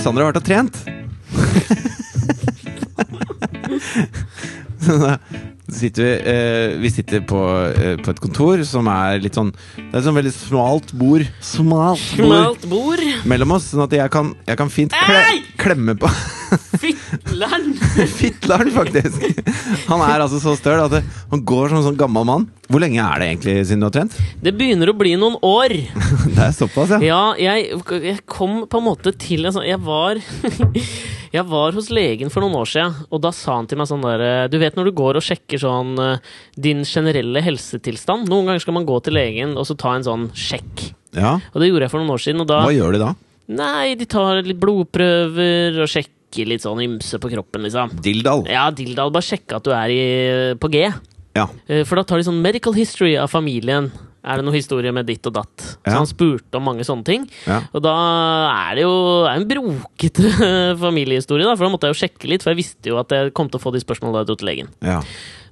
Alexander har vært og trent. Sitter vi, eh, vi sitter på, eh, på et kontor som er litt sånn Det er et sånn veldig smalt bord. Smalt bord Smalt bord. mellom oss, sånn at jeg kan, jeg kan fint kle, Ei! klemme på Fitler'n! Fitler'n, faktisk. Han er altså så støl at det, han går som en sånn gammel mann. Hvor lenge er det egentlig siden du har trent? Det begynner å bli noen år. Det er såpass, ja. Ja, jeg, jeg kom på en måte til en sånn Jeg var Jeg var hos legen for noen år siden, og da sa han til meg sånn der Du vet når du går og sjekker sånn eh, din generelle helsetilstand? Noen ganger skal man gå til legen og så ta en sånn sjekk. ja. Og det gjorde jeg for noen år siden, og da Hva gjør de da? Nei, de tar litt blodprøver og sjekker litt sånn ymse på kroppen, liksom. Dildal. Ja, Dildal, bare sjekke at du er i, på G. Ja. Eh, For da tar de sånn medical history av familien. Er det noe historie med ditt og datt? Så Ja. han spurte om mange sånne ting. ja. Og da er det jo er en brokete familiehistorie, da, for da måtte jeg jo sjekke litt, for jeg visste jo at jeg kom til å få de spørsmålene da jeg dro til legen. Ja.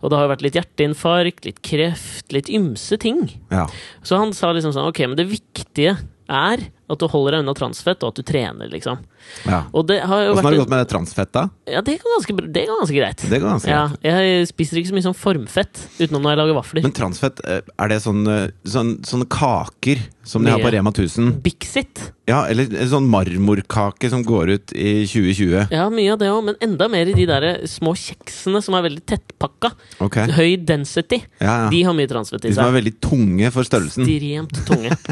Og det har jo vært litt hjerteinfarkt, litt kreft, litt ymse ting. ja. Så han sa liksom sånn Ok, men det viktige er at du holder deg unna transfett, og at du trener, liksom. ja. Og det har det vært gått med det transfett, da? Ja, det går ganske, det går ganske greit. Det går ganske Ja, greit. jeg spiser ikke så mye sånn formfett, utenom når jeg lager vafler. Men transfett, eh, er det sånne, eh, sånn, sånne kaker som de har på Rema 1000? Bixit. Ja, eller en sånn marmorkake som går ut i 2020? Ja, mye av det òg, men enda mer i de der små kjeksene som er veldig tettpakka. Ok. Høy density. Ja, ja. De har mye transfett i seg. De som er veldig tunge for størrelsen. Ekstremt tunge.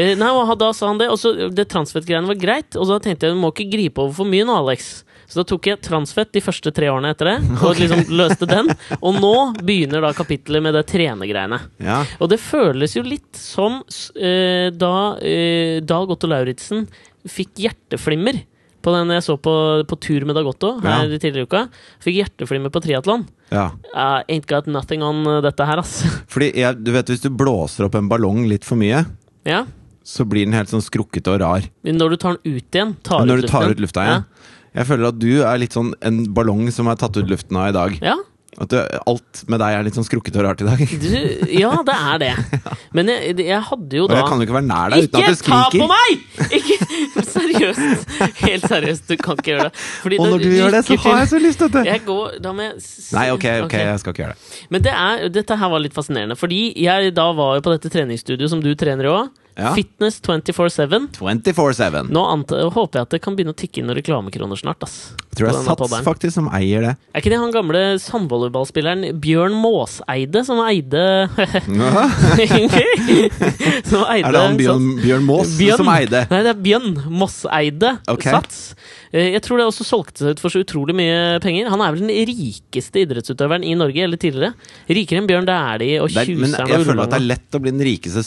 Eh, nei, og da sa han det, og så det transfett-greiene var greit. Og så tenkte jeg du må ikke gripe over for mye nå, Alex. Så da tok jeg transfett de første tre årene etter det, og liksom løste den. Og nå begynner da kapittelet med det trenegreiene. Ja. Og det føles jo litt som eh, da uh, Dag Otto Lauritzen fikk hjerteflimmer. På den jeg så på, på tur med Dag Otto her Ja. tidligere i uka. Fikk hjerteflimmer på triatlon. ja. Uh, ain't got nothing on uh, dette her, ass. Fordi jeg, du vet, hvis du blåser opp en ballong litt for mye, ja. Så blir den helt sånn skrukkete og rar. Men når du tar den ut igjen tar Når ut du tar luften. ut lufta igjen. Jeg føler at du er litt sånn en ballong som er tatt ut luften av i dag. Ja. At du, alt med deg er litt sånn skrukkete og rart i dag. Du, ja, det er det. Men jeg, jeg hadde jo Og da jeg kan jo ikke være nær deg uten at du ta på meg! Ikke, seriøst. Helt seriøst, du kan ikke gjøre det. Fordi Og når du gjør det, så har jeg så lyst til det! Jeg går, da må jeg Nei, ok, ok, jeg skal ikke gjøre det. Men det er, dette her var litt fascinerende, fordi jeg da var jo på dette treningsstudioet som du trener i òg. Ja. Fitness 24-7. 24-7. Nå håper jeg at det kan begynne å tikke inn noen reklamekroner snart. ass Jeg tror det er Sats faktisk som eier det. Er ikke det han gamle sandvolleyballspilleren Bjørn Måseide som eide Som eide Er det han Bjørn? Bjørn Mås Bjørn- som eide? Nei, det er Bjørn Mosseide okay. Sats. Eh, Jeg tror det også solgte seg ut for så utrolig mye penger. Han er vel den rikeste idrettsutøveren i Norge, eller tidligere. Rikere enn Bjørn Dæhlie og Det er, men jeg føler at det er lett å bli den rikeste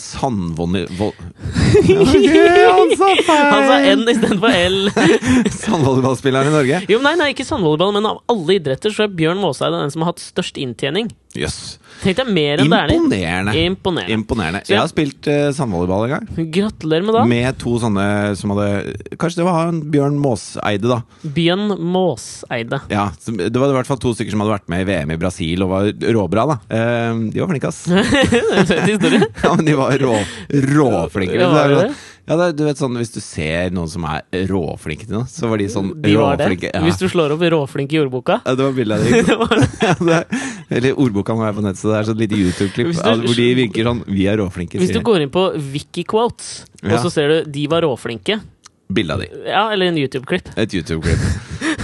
sandvolleyball... Han sa N istedenfor L. Sandvolleyballspilleren i Norge? Jo, nei, nei, ikke sandvolleyball, men av alle idretter så er Bjørn Måseide den som har hatt størst inntjening. Jøss. Tenk deg mer enn Dæhlie. Imponerende. Imponerende. Imponerende. Så jeg- har spilt uh, sandvolleyball en gang. Gratulerer med det. Med to sånne som hadde Kanskje det var han Bjørn Måseide, da. Bjørn Måseide. Ja, Det var i hvert fall to stykker som hadde vært med i VM i Brasil og var råbra, da. Uh, de var flinke, ass. Det. Ja, men de var rå, råflinke. Ja, var Det det Ja, det, du vet sånn, Hvis du ser noen som er råflinke til noe, så var de sånn De var råflinke. Ja. Hvis du slår opp råflink i ordboka. Ja, det var bildet av deg Det er- Eller ordboka må være på nett, så det er sånn lite YouTube-klipp hvor de virker sånn Vi er råflinke, Hvis du går inn på Wikiquotes, Ja. og så ser du 'de var råflinke', Bilde av de. ja, eller en YouTube-klipp Et YouTube-klipp.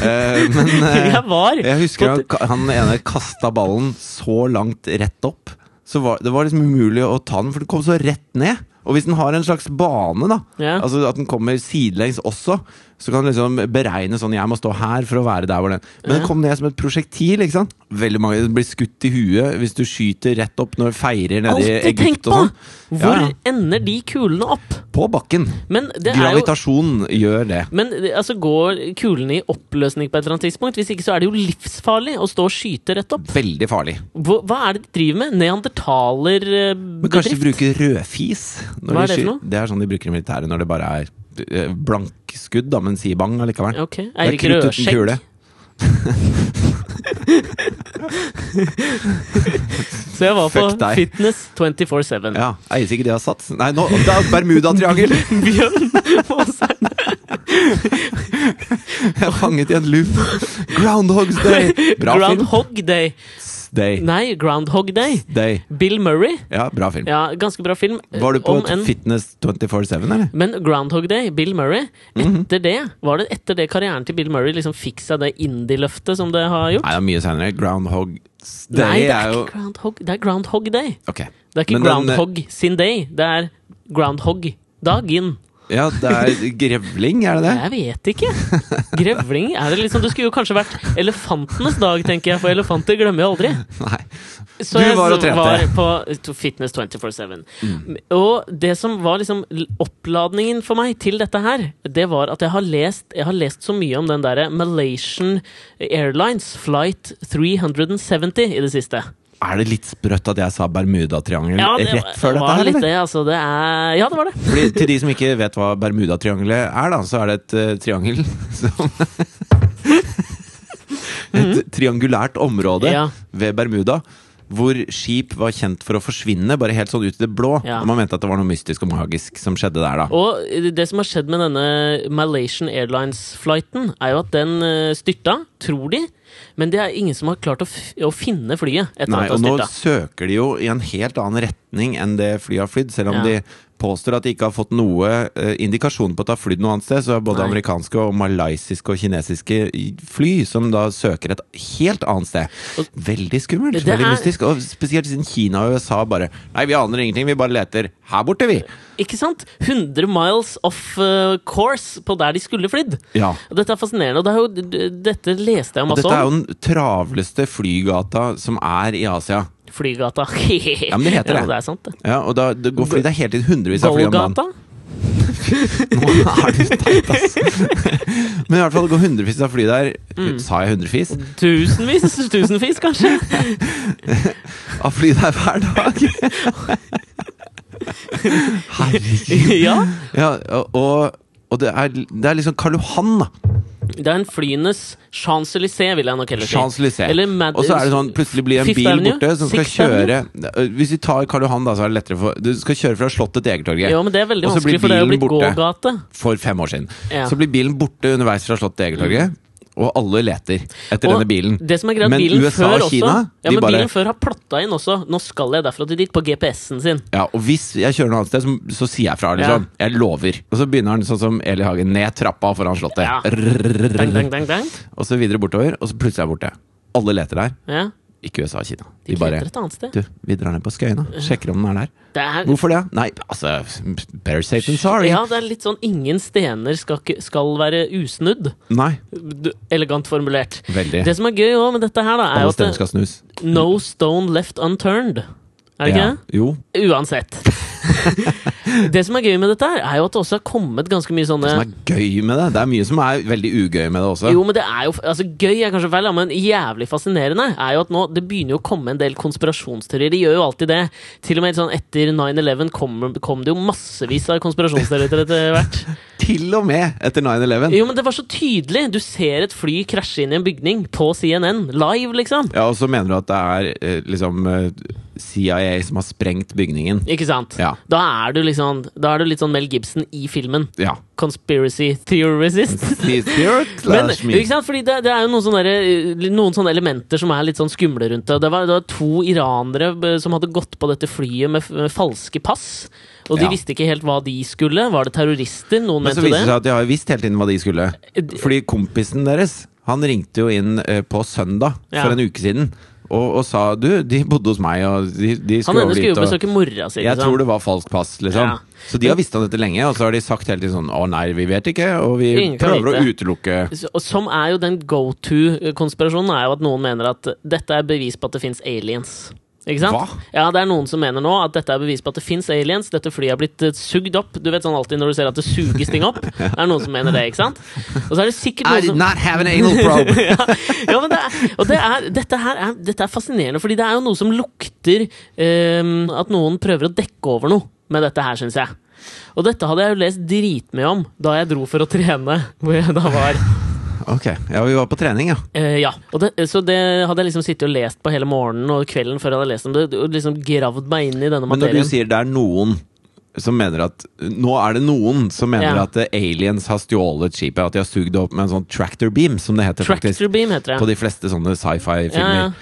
Uh, men uh, Jeg var jeg husker han, han ene kasta ballen så langt rett opp. Så var, det var liksom umulig å ta den, for den kom så rett ned. Og hvis den har en slags bane, da, Ja. altså at den kommer sidelengs også, så kan du liksom beregne sånn Jeg må stå her for å være der hvor den Men det kom ned som et prosjektil, ikke sant? Veldig mange blir skutt i huet hvis du skyter rett opp når du feirer nede i Alltid tenk Egypt på! og sånn. Hvor Ja, ja. ender de kulene opp? På bakken. Men det er jo Gravitasjon gjør det. men det- altså går kulene i oppløsning på et eller annet tidspunkt? Hvis ikke så er det jo livsfarlig å stå og skyte rett opp. Veldig farlig. Hva, hva er det de driver med? Men kanskje de Neandertaler-bedrift? bruker rødfis? når Hva er de det for skyter? noe? Det er sånn de bruker i militæret når det bare er eh, blankskudd, da, men si bang allikevel. Ok, Det er Eirik Rødskjegg. Så jeg var på Fitness 24-7. Ja, Eier sikkert de har satt Nei, nå, det er Bermudatriangel! Bjørn. Jeg er fanget i en loop. Groundhog's Day! Bra film. Groundhog Day. Day. Nei, Groundhog Day. Day. Bill Murray. Ja, bra film. Ja, ganske bra film. Var du på Om en- Fitness 24-7, eller? Men Groundhog Day, Bill Murray, Mhm. etter det Var det etter det karrieren til Bill Murray liksom fikk seg det indie-løftet som det har gjort? Nei, det er mye senere. Groundhog Day Nei, det er, er jo ikke Groundhog, det er Groundhog Day. Okay. Det er ikke Men den, eh, Groundhog sin day, det er Groundhog-dagen. Ja, det er grevling, er det det? Jeg vet ikke. Grevling? Er det liksom, det skulle jo kanskje vært elefantenes dag, tenker jeg, for elefanter glemmer jeg aldri. Nei. Så Du jeg var og trente. var på Fitness 24-7. Og det som var liksom oppladningen for meg til dette her, det var at jeg har lest, jeg har lest så mye om den derre Malaysian Airlines Flight 370 i det siste. Er det litt sprøtt at jeg sa Bermudatriangel det rett før dette her, litt det, altså. Det er Ja, det var det. Fordi, til de som ikke vet hva Bermudatriangelet er, da, så er det et uh, triangel som Et triangulært område Mhm. Ja. ved Bermuda. Hvor skip var kjent for å forsvinne, bare helt sånn ut i det blå. Ja. Og man mente at det var noe mystisk og magisk som skjedde der, da. Og det som har skjedd med denne Malaysian Airlines-flighten, er jo at den eh, styrta, tror de. Men det er ingen som har klart å, å finne flyet etter Nei, og nå søker de jo i en helt annen retning enn det flyet har flydd. Selv om Ja. de påstår at de ikke har fått noe eh, indikasjon på at det har flydd noe annet sted, så er både Nei. amerikanske og malaysiske og kinesiske fly som da søker et helt annet sted. Veldig skummelt. Er... Veldig mystisk. Og spesielt siden Kina og USA bare Nei, vi aner ingenting, vi bare leter her borte, vi. Ikke sant? 100 miles off eh, course på der de skulle flydd. Ja. Dette er fascinerende. Og det jo, dette leste jeg Og om dette er jo den travleste flygata som er i Asia. Flygata. Ja, men det heter Ja, det. det er sant, det. Ja, og da det går fly, det er hele tiden hundrevis av fly om dagen. Nå er du teit, ass. Men i hvert fall det går hundrevis av fly der. Mm. Sa jeg hundrevis? Tusenvis? Tusenvis, kanskje? Av fly der hver dag. Herregud. ja. Ja, og, og det, er, det er liksom Karl Johan, da. Det er en flyenes Champs-Élysées, vil jeg nok heller si. Champs-Élysées. Og så er det sånn, plutselig blir en bil Avenue? borte som skal kjøre Hvis vi tar Karl Johan, da, så er det lettere for Du skal kjøre fra Slottet til Egertorget. Ja, men det er veldig vanskelig, for det er jo blitt gågate. For fem år siden. Ja. Så blir bilen borte underveis fra Slottet til Egertorget, og alle leter etter Og denne bilen. Det som er greit, Men bilen USA før og Kina, også, ja, men bare- bilen før har plotta inn også 'Nå skal jeg derfra til dit' på GPS-en sin. Ja, og hvis jeg kjører noe annet sted, så, så sier jeg fra. liksom Jeg lover. Og så begynner han sånn som Eli Hagen, ned trappa foran Slottet. Ja. Dang, dang, dang. Og så videre bortover, og så plutselig er jeg borte. Alle leter der. Ja, Ikke USA og Kina. de De bare et annet sted. Du, vi drar ned på Skøyene. Sjekker om den er der. Det er, Hvorfor det? Nei, altså Better safe than sorry. ja, det er litt sånn 'ingen stener skal, skal være usnudd'. Nei. Du, Elegant formulert. Veldig. Det som er gøy også med dette her, da, er jo at snus. no stone left unturned. Er det ikke det? Jo. Uansett. det som er gøy med dette, her er jo at det også har kommet ganske mye sånne Det som er gøy med det. Det er mye som er veldig ugøy med det også. Jo, men det er jo altså, Gøy er kanskje feil, men jævlig fascinerende er jo at nå Det begynner jo å komme en del konspirasjonsteorier. De gjør jo alltid det. Til og med sånn etter 9-11 kom, kom det jo massevis av konspirasjonsteorier etter hvert. Til og med etter 9-11. Jo, men det var så tydelig! Du ser et fly krasje inn i en bygning på CNN. Live, liksom. Ja, Og så mener du at det er eh, liksom eh, CIA som har sprengt bygningen. Ikke sant? Ja. Da er du liksom Da er du litt sånn Mel Gibson i filmen. Ja. Conspiracy theorist. Men, ikke sant? Fordi det, det er jo noen sånne, noen sånne elementer som er litt sånn skumle rundt det. Det var, det var to iranere som hadde gått på dette flyet med, med falske pass. Og de Ja. visste ikke helt hva de skulle. Var det terrorister? Noen Men så viser det seg at de har visst hele tiden hva de skulle. Fordi kompisen deres Han ringte jo inn eh, på søndag Ja. for en uke siden og, og sa du, de bodde hos meg, og de, de Han ene skulle jo besøke mora si. jeg liksom. tror det var falskt pass, liksom. Ja. Så de har visst om dette lenge, og så har de sagt hele tiden sånn å nei, vi vet ikke, og vi Ingen prøver å utelukke som er jo den go to-konspirasjonen, er jo at noen mener at dette er bevis på at det fins aliens. Ikke sant? Hva? Ja, det er noen som mener nå at dette er bevis på at det fins aliens. Dette flyet har blitt uh, sugd opp. Du vet sånn alltid når du ser at det suges ting opp. Det er noen som mener det, ikke sant? Og så er det sikkert I did som not have an anal probe! ja, ja, men det er, og det er, dette her er, dette er fascinerende, fordi det er jo noe som lukter um, At noen prøver å dekke over noe med dette her, syns jeg. Og dette hadde jeg jo lest dritmye om da jeg dro for å trene, hvor jeg da var Ok, ja, vi var på trening, ja. Eh, ja, og det, så det hadde jeg liksom sittet og lest på hele morgenen og kvelden før jeg hadde lest om det, og liksom gravd meg inn i denne materien. Men når du sier det er noen som mener at Nå er det noen som mener Ja. at eh, aliens har stjålet skipet. At de har sugd det opp med en sånn tractor beam, som det heter faktisk. Tractor beam heter det. På de fleste sånne sci-fi-filmer. Ja, ja.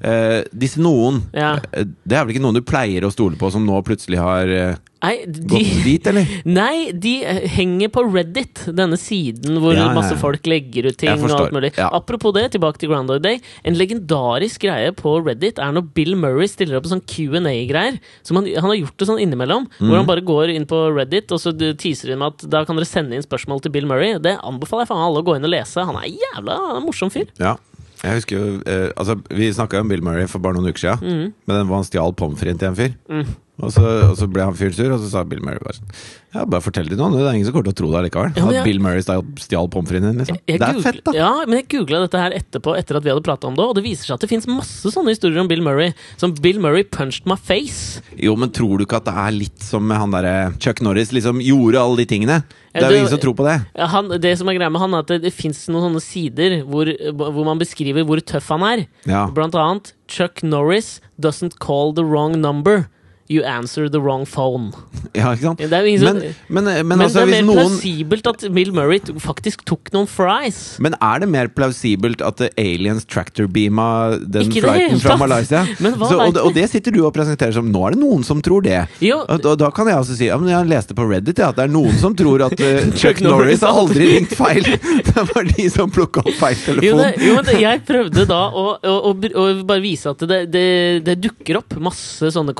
Eh, disse noen, Ja. eh, det er vel ikke noen du pleier å stole på, som nå plutselig har uh, Nei, de, gått dit, eller? Nei, de henger på Reddit, denne siden hvor Ja, masse folk legger ut ting. Og alt mulig ja. Apropos det, tilbake til Groundhog Day. En legendarisk greie på Reddit er når Bill Murray stiller opp en sånn Q&A-greier. Som han, han har gjort det sånn innimellom. mm. Hvor han bare går inn på Reddit og så teaser med at da kan dere sende inn spørsmål til Bill Murray. Det anbefaler jeg faen alle å gå inn og lese. Han er jævla han er en morsom fyr. Ja. Jeg husker jo eh, Altså, vi snakka om Bill Murray for bare noen uker siden. Mm. Men den var han stjal pommes frites til en fyr. Mm. Og, så, og så ble han fyren sur, og så sa Bill Murray bare sånn Ja, bare fortell det til noen, det er ingen som kommer til å tro det likevel. Ja, men at Bill Murray stjal, pommes fritesen din, liksom. Jeg det er fett, da. Ja, men jeg googla dette her etterpå, etter at vi hadde prata om det, og det viser seg at det fins masse sånne historier om Bill Murray. Som Bill Murray punched my face. Jo, men tror du ikke at det er litt som med han derre Chuck Norris liksom gjorde alle de tingene? Det er jo ingen som tror på det. Han, det som er greia med han, er at det, det fins noen sånne sider hvor, hvor man beskriver hvor tøff han er. Ja. Blant annet Chuck Norris doesn't call the wrong number. You answer the wrong phone. Ja, ikke sant? Det er ingen Men, men, men, men altså, det er mer noen plausibelt at Bill Murray faktisk tok noen fries. Men er det mer plausibelt at eh, aliens tractor-beama den Ikke flighten fra. Malaysia? Så, og, og det sitter du og presenterer som Nå er det noen som tror det. Jo, Og, og da kan jeg altså si ja, men jeg leste på Reddit ja, at det er noen som tror at uh, Chuck Norris har aldri ringt feil. Det var de som plukka opp feil Jo, det, jo, det, jeg prøvde da å, å, å, å bare vise at det, det, dukker opp masse sånne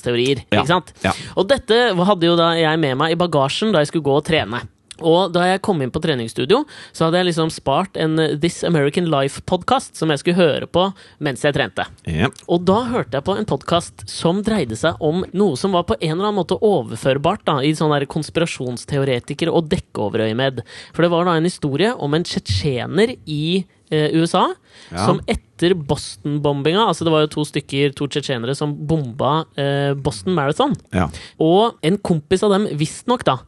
konspirasjonsteorier. Ja, Ikke sant? ja. Og dette hadde jo da jeg med meg i bagasjen da jeg skulle gå og trene. Og da jeg kom inn på treningsstudio, så hadde jeg liksom spart en This American Life-podkast som jeg skulle høre på mens jeg trente. Yep. Og da hørte jeg på en podkast som dreide seg om noe som var på en eller annen måte overførbart da, i sånne konspirasjonsteoretikere og dekkoverøyemed. For det var da en historie om en tsjetsjener i USA Ja. som etter Boston-bombinga Altså det var jo to stykker, to tsjetsjenere som bomba eh, Boston Marathon. Ja. Og en kompis av dem, visstnok, da,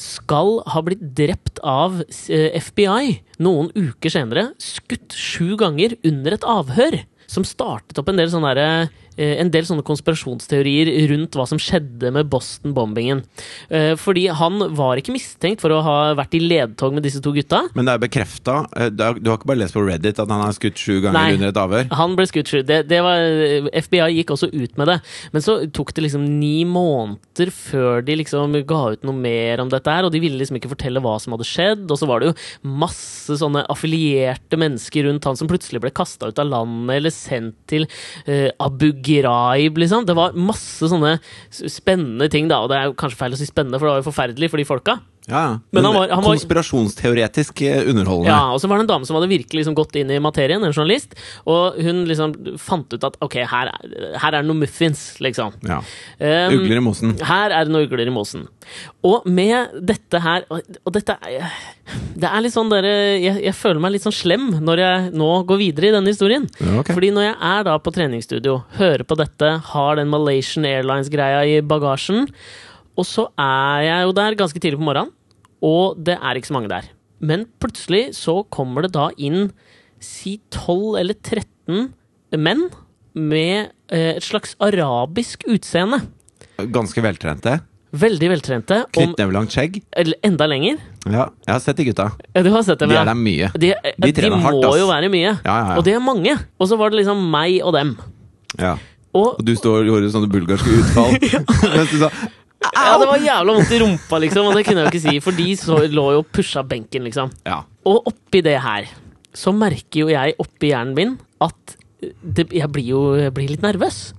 skal ha blitt drept av eh, FBI noen uker senere. Skutt sju ganger under et avhør. Som startet opp en del sånne, eh, en del sånne konspirasjonsteorier rundt hva som skjedde med Boston-bombingen. Eh, Fordi han var ikke mistenkt for å ha vært i ledtog med disse to gutta. Men det er bekrefta. Du har ikke bare lest på Reddit at han har skutt sju ganger Nei. under et avhør? Han ble skutt sju. Det, det var, FBI gikk også ut med det. Men så tok det liksom ni måneder før de liksom ga ut noe mer om dette her, og de ville liksom ikke fortelle hva som hadde skjedd. Og så var det jo masse sånne affilierte mennesker rundt han som plutselig ble kasta ut av landet eller sendt til uh, Abu Ghraib, liksom. Det var masse sånne spennende ting, da. Og det er kanskje feil å si spennende, for det var jo forferdelig for de folka. Ja. Men han var- han var- Konspirasjonsteoretisk eh, underholdende. Ja, og så var det en dame som hadde virkelig liksom gått inn i materien, en journalist, og hun liksom fant ut at ok, her er, her er det noe muffins, liksom. Ja. Um, Ugler i mosen. Her er det noe ugler i mosen. Og med dette her Og, dette Det er litt sånn dere jeg, jeg føler meg litt sånn slem når jeg nå går videre i denne historien. Ja, okay. Fordi når jeg er da på treningsstudio, hører på dette, har den Malaysian Airlines-greia i bagasjen, og så er jeg jo der ganske tidlig på morgenen, og det er ikke så mange der. Men plutselig så kommer det da inn si 12 eller 13 menn med eh, et slags arabisk utseende. Ganske veltrente. Veldig veltrente. Knyttnevelangt skjegg. eller enda lenger. Ja, jeg har sett de gutta. Ja, du har sett dem, De er der mye. De, De de må jo være mye. Ja, ja, ja. Og det er mange. Og så var det liksom meg og dem. Ja. Og Og du står og gjorde sånne bulgarske utfall. Mens du sa ja, det var jævla vondt i rumpa, liksom, og det kunne jeg jo ikke si, for de så, lå jo og pusha benken, liksom. Ja. Og oppi det her, så merker jo jeg oppi hjernen min at det, jeg blir jo jeg blir litt nervøs.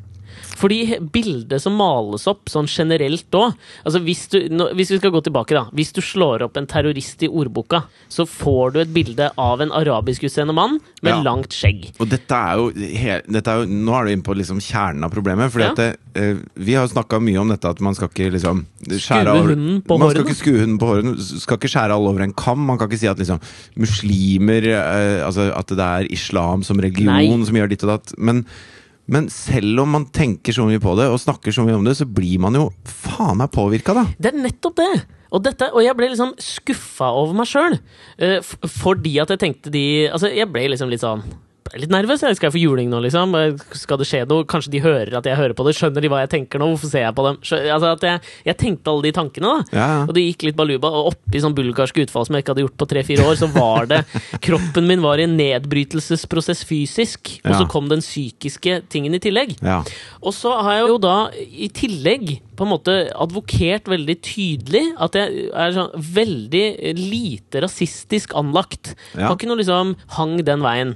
Fordi bildet som males opp sånn generelt òg altså hvis, du, hvis vi skal gå tilbake, da. Hvis du slår opp en terrorist i ordboka, så får du et bilde av en arabiskutseende mann med Ja. langt skjegg. Og dette er jo, he, dette er jo Nå er du inne på liksom kjernen av problemet. Fordi Ja. at det, eh, Vi har snakka mye om dette at man skal ikke liksom skjære på Man skal ikke skue hunden på håret. Skal ikke skjære alle over en kam. Man kan ikke si at liksom muslimer eh, Altså at det er islam som religion Nei. som gjør ditt og datt. Men, men selv om man tenker så mye på det og snakker så mye om det, så blir man jo faen meg påvirka, da. Det er nettopp det! Og, dette, og jeg ble liksom skuffa over meg sjøl. fordi at jeg tenkte de Altså, jeg ble liksom litt sånn ble litt nervøs. Jeg skal jeg få juling nå, liksom? Skal det skje noe? Kanskje de hører at jeg hører på det? Skjønner de hva jeg tenker nå? Hvorfor ser jeg på dem? Skjø- Altså jeg, jeg tenkte alle de tankene, da. Ja, ja. Og det gikk litt baluba, og oppi sånn bulgarsk utfall som jeg ikke hadde gjort på tre-fire år, så var det Kroppen min var i en nedbrytelsesprosess fysisk, og så kom den psykiske tingen i tillegg. Ja. Og så har jeg jo da i tillegg på en måte advokert veldig tydelig at jeg er sånn veldig lite rasistisk anlagt. Ja. Har ikke noe liksom hang den veien.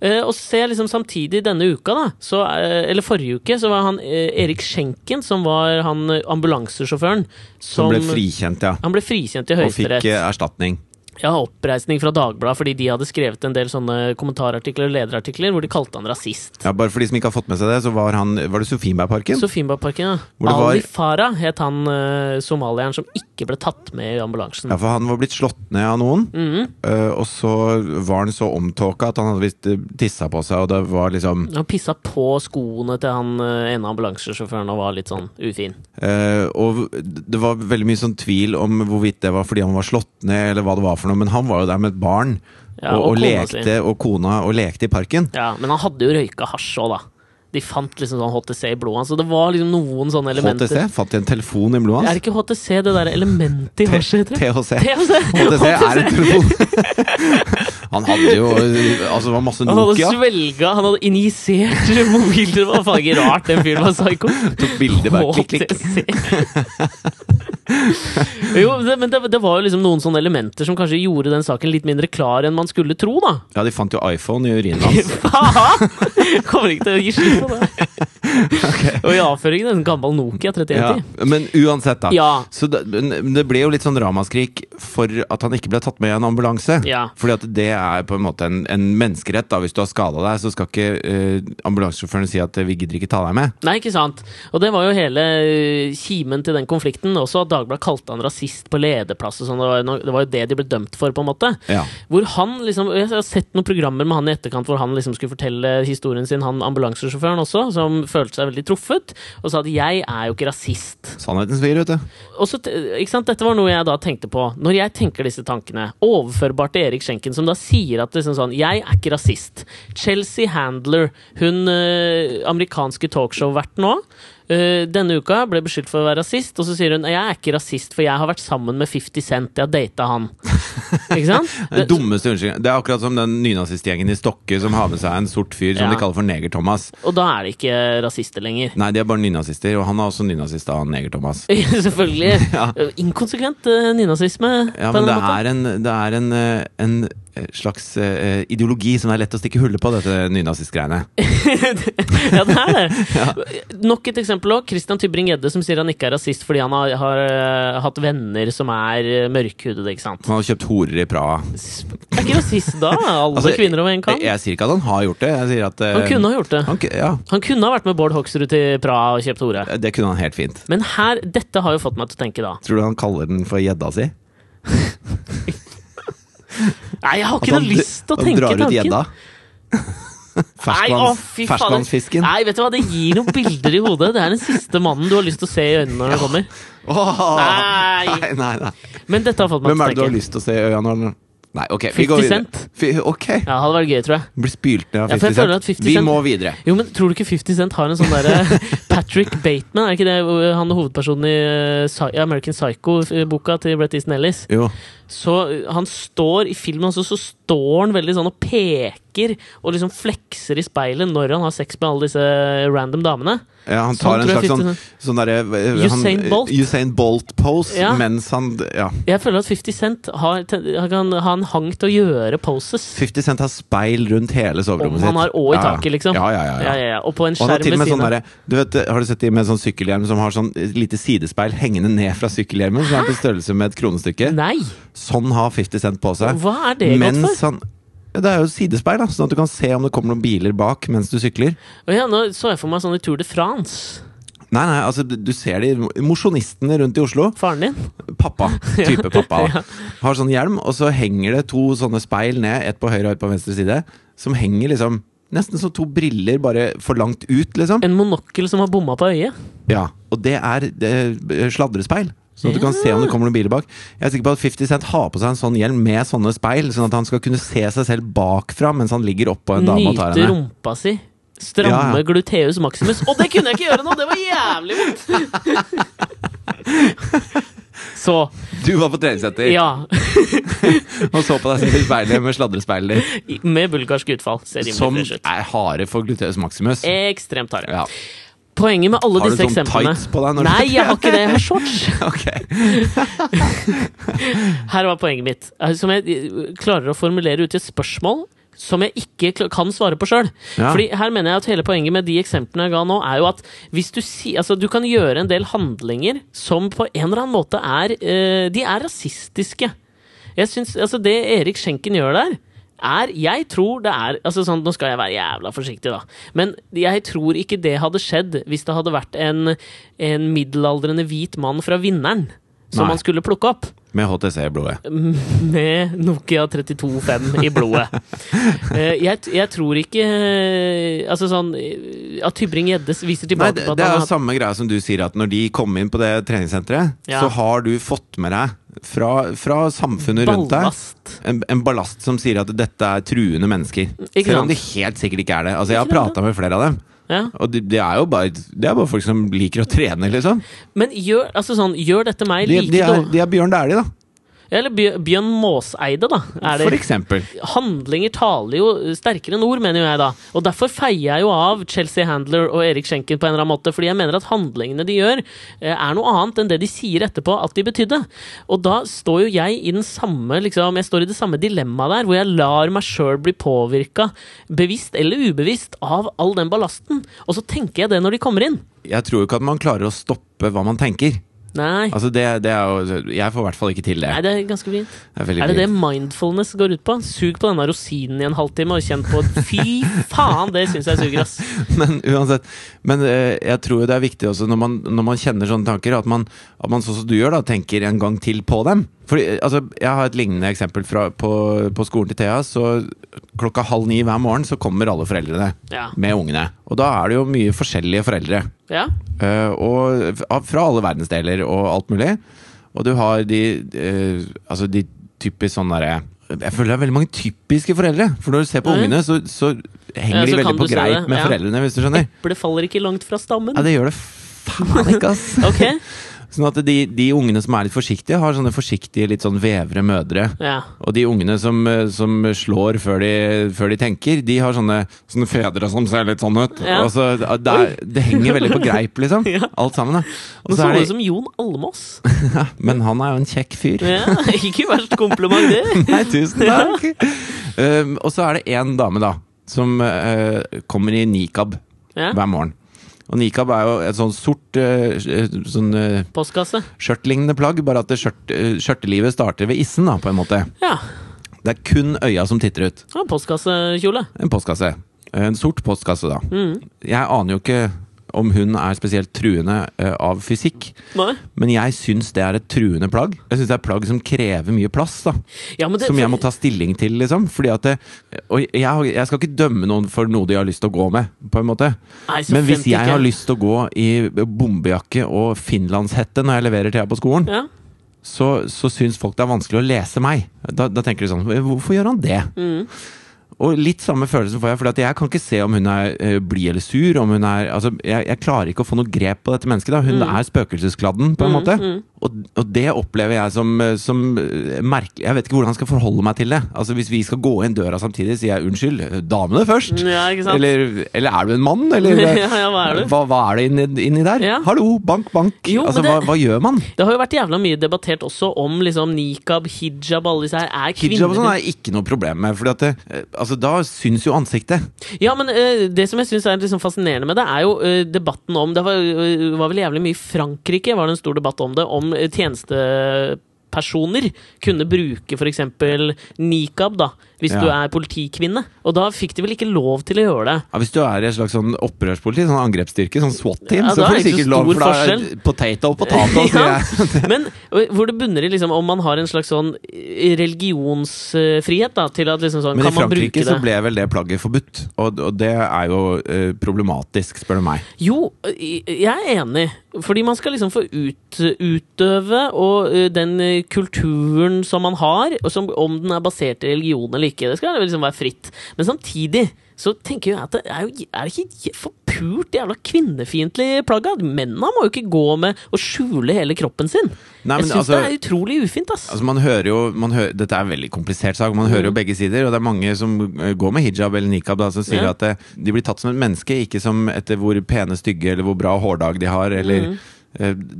Eh, og se liksom samtidig denne uka, da, så, eh, eller forrige uke, så var han eh, Erik Schenken, som var han eh, ambulansesjåføren, Som som, ble frikjent, ja. Han ble frikjent i Og fikk Høyesterett. eh, erstatning. Ja, oppreisning fra Dagbladet fordi de hadde skrevet en del sånne kommentarartikler og lederartikler hvor de kalte han rasist. Ja, bare for de som ikke har fått med seg det, så var han Var det Sofienbergparken? Sofienbergparken, ja. Ali var- Farah het han uh, somalieren som ikke ble tatt med i ambulansen. Ja, for han var blitt slått ned av noen, mm -hmm. uh, og så var han så omtåka at han hadde visst eh, tissa på seg, og det var liksom Han pissa på skoene til han uh, ene ambulansesjåføren og var litt sånn ufin. Og det var veldig mye sånn tvil om hvorvidt det var fordi han var slått ned, eller hva det var for noe, men han var jo der med et barn, Ja, og, og, og lekte sin. og kona, og lekte i parken. Ja, men han hadde jo røyka hasj òg, da. De fant liksom sånn HTC i blodet hans, så det var liksom noen sånne elementer. HTC? Fant de en telefon i blodet Er hans? det ikke HTC, det derre elementet i hasjet. THC. HTC er en telefon. han hadde jo Altså, var masse Han hadde Nokia. svelga, han hadde injisert var faen ikke rart den fyren var psyko. Tok bilde bare klikk, klikk. Jo, det, men det, det var jo liksom noen sånne elementer som kanskje gjorde den saken litt mindre klar enn man skulle tro, da. Ja, de fant jo iPhone i urinen hans. Faen! Kommer ikke til å gi slipp på det. Og i avføringen en gammel Nokia Ja, men uansett, da. Ja. Så det, det ble jo litt sånn ramaskrik for at han ikke ble tatt med i en ambulanse. Ja. Fordi at det er på en måte en, en menneskerett. da Hvis du har skada deg, så skal ikke uh, ambulansesjåføren si at eh, vi gidder ikke ta deg med. Nei, ikke sant. Og det var jo hele eh, kimen til den konflikten. Også at Dagbladet kalte han rasist på lederplass og sånn. Det, var jo det var jo det de ble dømt for, på en måte. Ja. Hvor han liksom Jeg har sett noen programmer med han i etterkant hvor han liksom skulle fortelle historien sin, han ambulansesjåføren også, som følte seg veldig truffet, og sa at 'jeg er jo ikke rasist'. Sannhetens svir, vet du. Og så, ikke sant? Dette var noe jeg da tenkte på. Når jeg tenker disse tankene, overførbart til Erik Schenken, som da sier at liksom sånn, jeg er ikke rasist. Chelsea Handler, hun øh, amerikanske talkshow-verten nå, eh, denne uka ble beskyldt for å være rasist, og så sier hun jeg er ikke rasist, for jeg har vært sammen med 50 Cent, jeg har data han. ikke sant? Den dummeste unnskyldningen. Det er akkurat som den nynazistgjengen i Stokke som har med seg en sort fyr som Ja. de kaller for Neger-Thomas. Og da er de ikke rasister lenger. Nei, de er bare nynazister, og han er også nynazist av Neger-Thomas. Selvfølgelig. Ja. Inkonsekvent uh, nynazisme. Ja, men en det er en, det er en, eh, en slags uh, ideologi som er lett å stikke hullet på, dette nynazistgreiene. ja, det er det. Nok et eksempel òg. Christian Tybring-Gjedde som sier han ikke er rasist fordi han har, har uh, hatt venner som er mørkhudede, ikke sant. Han har kjøpt horer i Praha. Er ikke rasist da? Alle Altså, kvinner over en kam? Jeg, jeg sier ikke at han har gjort det. At uh, Han kunne ha gjort det. han, ja, Han kunne ha vært med Bård Hoksrud til Praha og kjøpt hore. det kunne han helt fint. Men her, dette har jo fått meg til å tenke, da. Tror du han kaller den for gjedda si? Nei, jeg har ikke han noe lyst til å tenke tanken. At Nei, drar ut gjedda? Ferskvannsfisken? Nei, vet du hva, det gir noen bilder i hodet. Det er den siste mannen du har lyst til å se i øynene når han kommer. Nei. nei, nei, nei. Men dette har fått meg Hvem er det du har lyst til å se i øynene når Nei, ok, vi 50 går videre. Cent. Fi- Ok, Ja, hadde vært gøy, tror jeg. blir spylt ned av Ja, 50 føler Cent. 50 Vi må videre. Jo, men tror du ikke 50 Cent har en sånn derre Patrick Bateman, er ikke det han er hovedpersonen i eh, American Psycho-boka til Brett Easton Ellis? Jo. Så han står i filmen også, så står han veldig sånn og peker og liksom flekser i speilet når han har sex med alle disse random damene. Ja, han Sånn tar en slags sånn, 50 sånn derre eh, Usain han- Bolt. Usain Bolt-pose Ja. mens han Ja. Jeg føler at 50 Cent har, han kan ha hang til å gjøre poses. 50 Cent har speil rundt hele soverommet Og han har òg i taket, liksom. Ja, ja, ja. Ja. Og på en skjerm ved sånn siden av. Har du sett de med sånn sykkelhjelm som har sånn lite sidespeil hengende ned fra sykkelhjelmen? Som er på størrelse med et kronestykke? Nei! Sånn har 50 Cent på seg. Hva er det godt for? han ja, Det er jo sidespeil, da, sånn at du kan se om det kommer noen biler bak mens du sykler. Å ja, nå så jeg for meg sånn i Tour de France. Nei, nei, altså du du ser de mosjonistene rundt i Oslo. Faren din? Pappa. Type pappa. Ja. Har sånn hjelm, og så henger det to sånne speil ned, ett på høyre og ett på venstre side, som henger liksom Nesten som to briller, bare for langt ut, liksom. En monokkel som har bomma på øyet? Ja, Og det er det, er sladrespeil. Sånn at du kan se om det kommer noen biler bak. Jeg er sikker på at 50 Cent har på seg en sånn hjelm med sånne speil, sånn at han skal kunne se seg selv bakfra mens han ligger oppå en dame og tar Nyte henne. rumpa si. Stramme Ja. gluteus maximus. Og det kunne jeg ikke gjøre nå! Det var jævlig vondt! Så, Du var på treningssenter ja. og så på deg selv i speilet med sladrespeiler Med bulgarsk utfall. Ser som er harde for gluteus maximus. Ekstremt harde. Ja. Poenget med alle Har du disse sånn eksemplene tights på deg når Nei, jeg har ikke det. Jeg har shorts. Ok. Her var poenget mitt. eh, Som jeg eh, klarer å formulere ut i et spørsmål som jeg ikke kan svare på sjøl. Ja. Fordi her mener jeg at hele poenget med de eksemplene jeg ga nå, er jo at hvis du si, altså, du kan gjøre en del handlinger som på en eller annen måte er eh, De er rasistiske. Jeg synes, altså Det Erik Schenken gjør der, er Jeg tror det er altså sånn, Nå skal jeg være jævla forsiktig, da. Men jeg tror ikke det hadde skjedd hvis det hadde vært en, en middelaldrende hvit mann fra Vinneren som Nei. man skulle plukke opp Med HTC i blodet. med Nokia 32.5 i blodet. Eh, jeg, jeg tror ikke eh, Altså sånn eh, At Tybring-Gjedde viser Nei, tilbake det, på at det er jo samme greia som du sier, at når de kom inn på det treningssenteret, Ja. så har du fått med deg fra, fra samfunnet rundt deg ballast. en, en ballast som sier at dette er truende mennesker. Selv om det de helt sikkert ikke er det. Altså, jeg har prata med flere av dem, Ja. og det, de er jo bare, det er bare folk som liker å trene, liksom. Men gjør, altså sånn, gjør dette meg De, like de, er, de er Bjørn Dæhlie, da. Eller Bjørn Måseide, da. Er For eksempel. handlinger taler jo sterkere enn ord, mener jeg da. Og derfor feier jeg jo av Chelsea Handler og Erik Schenken på en eller annen måte, fordi jeg mener at handlingene de gjør, eh, er noe annet enn det de sier etterpå at de betydde. Og da står jo jeg i den samme liksom, Jeg står i det samme dilemmaet der, hvor jeg lar meg sjøl bli påvirka, bevisst eller ubevisst, av all den ballasten. Og så tenker jeg det når de kommer inn. Jeg tror jo ikke at man klarer å stoppe hva man tenker. Nei. Altså det, det er jo Jeg får i hvert fall ikke til det. Nei, det er ganske fint. Det er, Er det det mindfulness går ut på? Sug på denne rosinen i en halvtime og kjenn på Fy faen, det syns jeg suger, ass. Men uansett Men eh, jeg tror det er viktig også når man, når man kjenner sånne tanker, at man, at man sånn som du gjør, da tenker en gang til på dem. Fordi, altså, jeg har et lignende eksempel fra, på, på skolen til Thea. Så klokka halv ni hver morgen så kommer alle foreldrene Ja. med ungene. Og da er det jo mye forskjellige foreldre. ja. Uh, og fra alle verdensdeler og alt mulig. Og du har de uh, Altså de typisk sånn derre Jeg føler det er veldig mange typiske foreldre. For når du ser på Ja. ungene, så, så henger Ja, så de veldig på greit det, med ja. foreldrene, hvis du skjønner. Eplet faller ikke langt fra stammen. Ja, det gjør det faen ikke, ass. Ok. Sånn at de, de ungene som er litt forsiktige, har sånne forsiktige, litt sånn vevre mødre. Ja. Og de ungene som, eh, som slår før de, før de tenker, de har sånne, sånne fedre som ser litt sånn ut. Ja. Så, det, er, det henger veldig på greip, liksom. Ja. Alt sammen. da Og Nå så er du det, ut som Jon Almås. men han er jo en kjekk fyr. Ja, ikke verst kompliment, det. Nei, tusen takk! Um, og så er det én dame, da, som uh, kommer i nikab Ja. hver morgen. Og nikab er jo et sånn sort eh, sånn eh, Postkasse. skjørtlignende plagg, bare at skjørt, eh, skjørtelivet starter ved issen, da, på en måte. Ja. Det er kun øya som titter ut. ja postkassekjole. En postkasse. En sort postkasse, da. Mm. Jeg aner jo ikke om hun er spesielt truende uh, av fysikk, Nei. men jeg syns det er et truende plagg. Jeg syns det er plagg som krever mye plass, da. Ja, men det, Som jeg må ta stilling til, liksom. Fordi at det, Og jeg, jeg skal ikke dømme noen for noe de har lyst til å gå med, på en måte. Nei, Men hvis jeg ikke. har lyst til å gå i bombejakke og finlandshette når jeg leverer Thea på skolen, ja. så, så syns folk det er vanskelig å lese meg. Da, da tenker de sånn Hvorfor gjør han det? Mm. Og litt samme følelsen får jeg, for jeg kan ikke se om hun er uh, blid eller sur. Om hun er, altså, jeg, jeg klarer ikke å få noe grep på dette mennesket. Da. Hun er spøkelseskladden, på en Mm, måte. mm. Og, og det opplever jeg som, eh, som eh, merkelig. Jeg vet ikke hvordan jeg skal forholde meg til det. Altså Hvis vi skal gå inn døra samtidig, sier jeg unnskyld, damene først. Ja? Eller, eller er du en mann? Eller ja, ja, hva er du? hva, hva er det inni, inni der? Hallo, bank, bank. Jo, altså, det, hva, hva gjør man? Det har jo vært jævla mye debattert også om liksom nikab, hijab, alle disse her. Er kvinner Hijab og sånn er ikke noe problem med, det, eh, altså, da syns jo ansiktet. Ja, men uh, det som jeg syns er liksom fascinerende med det, er jo uh, debatten om Det var, uh, var vel jævlig mye i Frankrike, var det en stor debatt om det, om tjenestepersoner kunne bruke f.eks. nikab, da, hvis Ja. du er politikvinne. Og da fikk de vel ikke lov til å gjøre det. Ja, hvis du er i et slags sånn opprørspoliti, sånn angrepsstyrke, sånn SWAT-team, Ja, så får du det ikke sikkert lov, for da er forskjell. potato potato, Ja, men eh, hvor det bunner i liksom om man har en slags sånn eh, religionsfrihet, da, til at liksom sånn Men i Kan man bruke Frankrike så ble vel det plagget forbudt, og, og det er jo uh, problematisk, spør du meg. Jo, jeg er enig. Fordi man skal liksom få ut, utøve og uh, den kulturen som man har, som, om den er basert i religion eller ikke. Det skal liksom være fritt. Men samtidig så tenker jeg at det er, jo, er det ikke forpult jævla kvinnefiendtlig plagg? da? Mennene må jo ikke gå med og skjule hele kroppen sin. Nei, men jeg syns altså- det er utrolig ufint, ass. Altså man hører jo, man hører, Dette er en veldig komplisert sak. Man hører jo begge sider, og det er mange som eh, går med hijab eller nikab da, som sier Ja. at det, de blir tatt som et menneske, ikke som etter hvor pene, stygge eller hvor bra hårdag de har. Eller, mm.